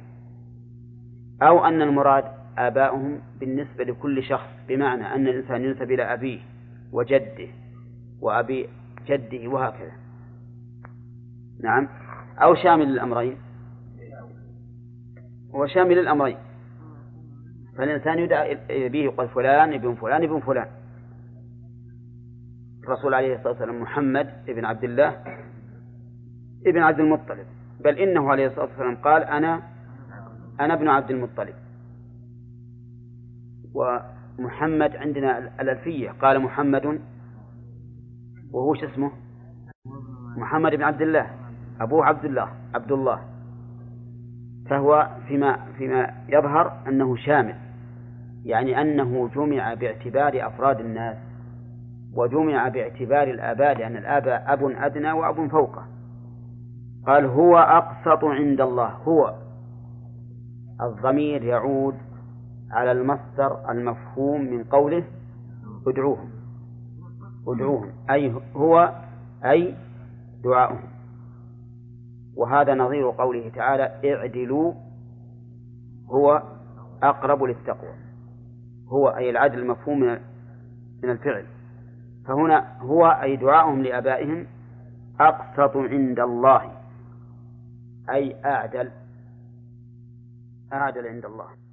أو أن المراد آباؤهم بالنسبة لكل شخص بمعنى أن الإنسان ينسب إلى أبيه وجده وأبي جده وهكذا. نعم. أو شامل للأمرين هو شامل للأمرين فالإنسان يدعى به يقال فلان ابن فلان ابن فلان. الرسول عليه الصلاة والسلام محمد ابن عبد الله ابن عبد المطلب. بل إنه عليه الصلاة والسلام قال أنا أنا ابن عبد المطلب. ومحمد عندنا الألفية قال محمد وهو شو اسمه؟ محمد بن عبد الله أبوه عبد الله عبد الله. فهو فيما فيما يظهر أنه شامل يعني أنه جمع باعتبار أفراد الناس وجمع باعتبار الآباء لأن الآباء أب أدنى وأب فوقه. قال هو أقسط عند الله. هو. الضمير يعود على المصدر المفهوم من قوله ادعوهم. ادعوهم. أي هو أي دعاؤهم. وهذا نظير قوله تعالى اعدلوا. هو أقرب للتقوى. هو أي العدل المفهوم من الفعل. فهنا هو أي دعاؤهم لآبائهم أقسط عند الله. أي أعدل. أعدل عند الله.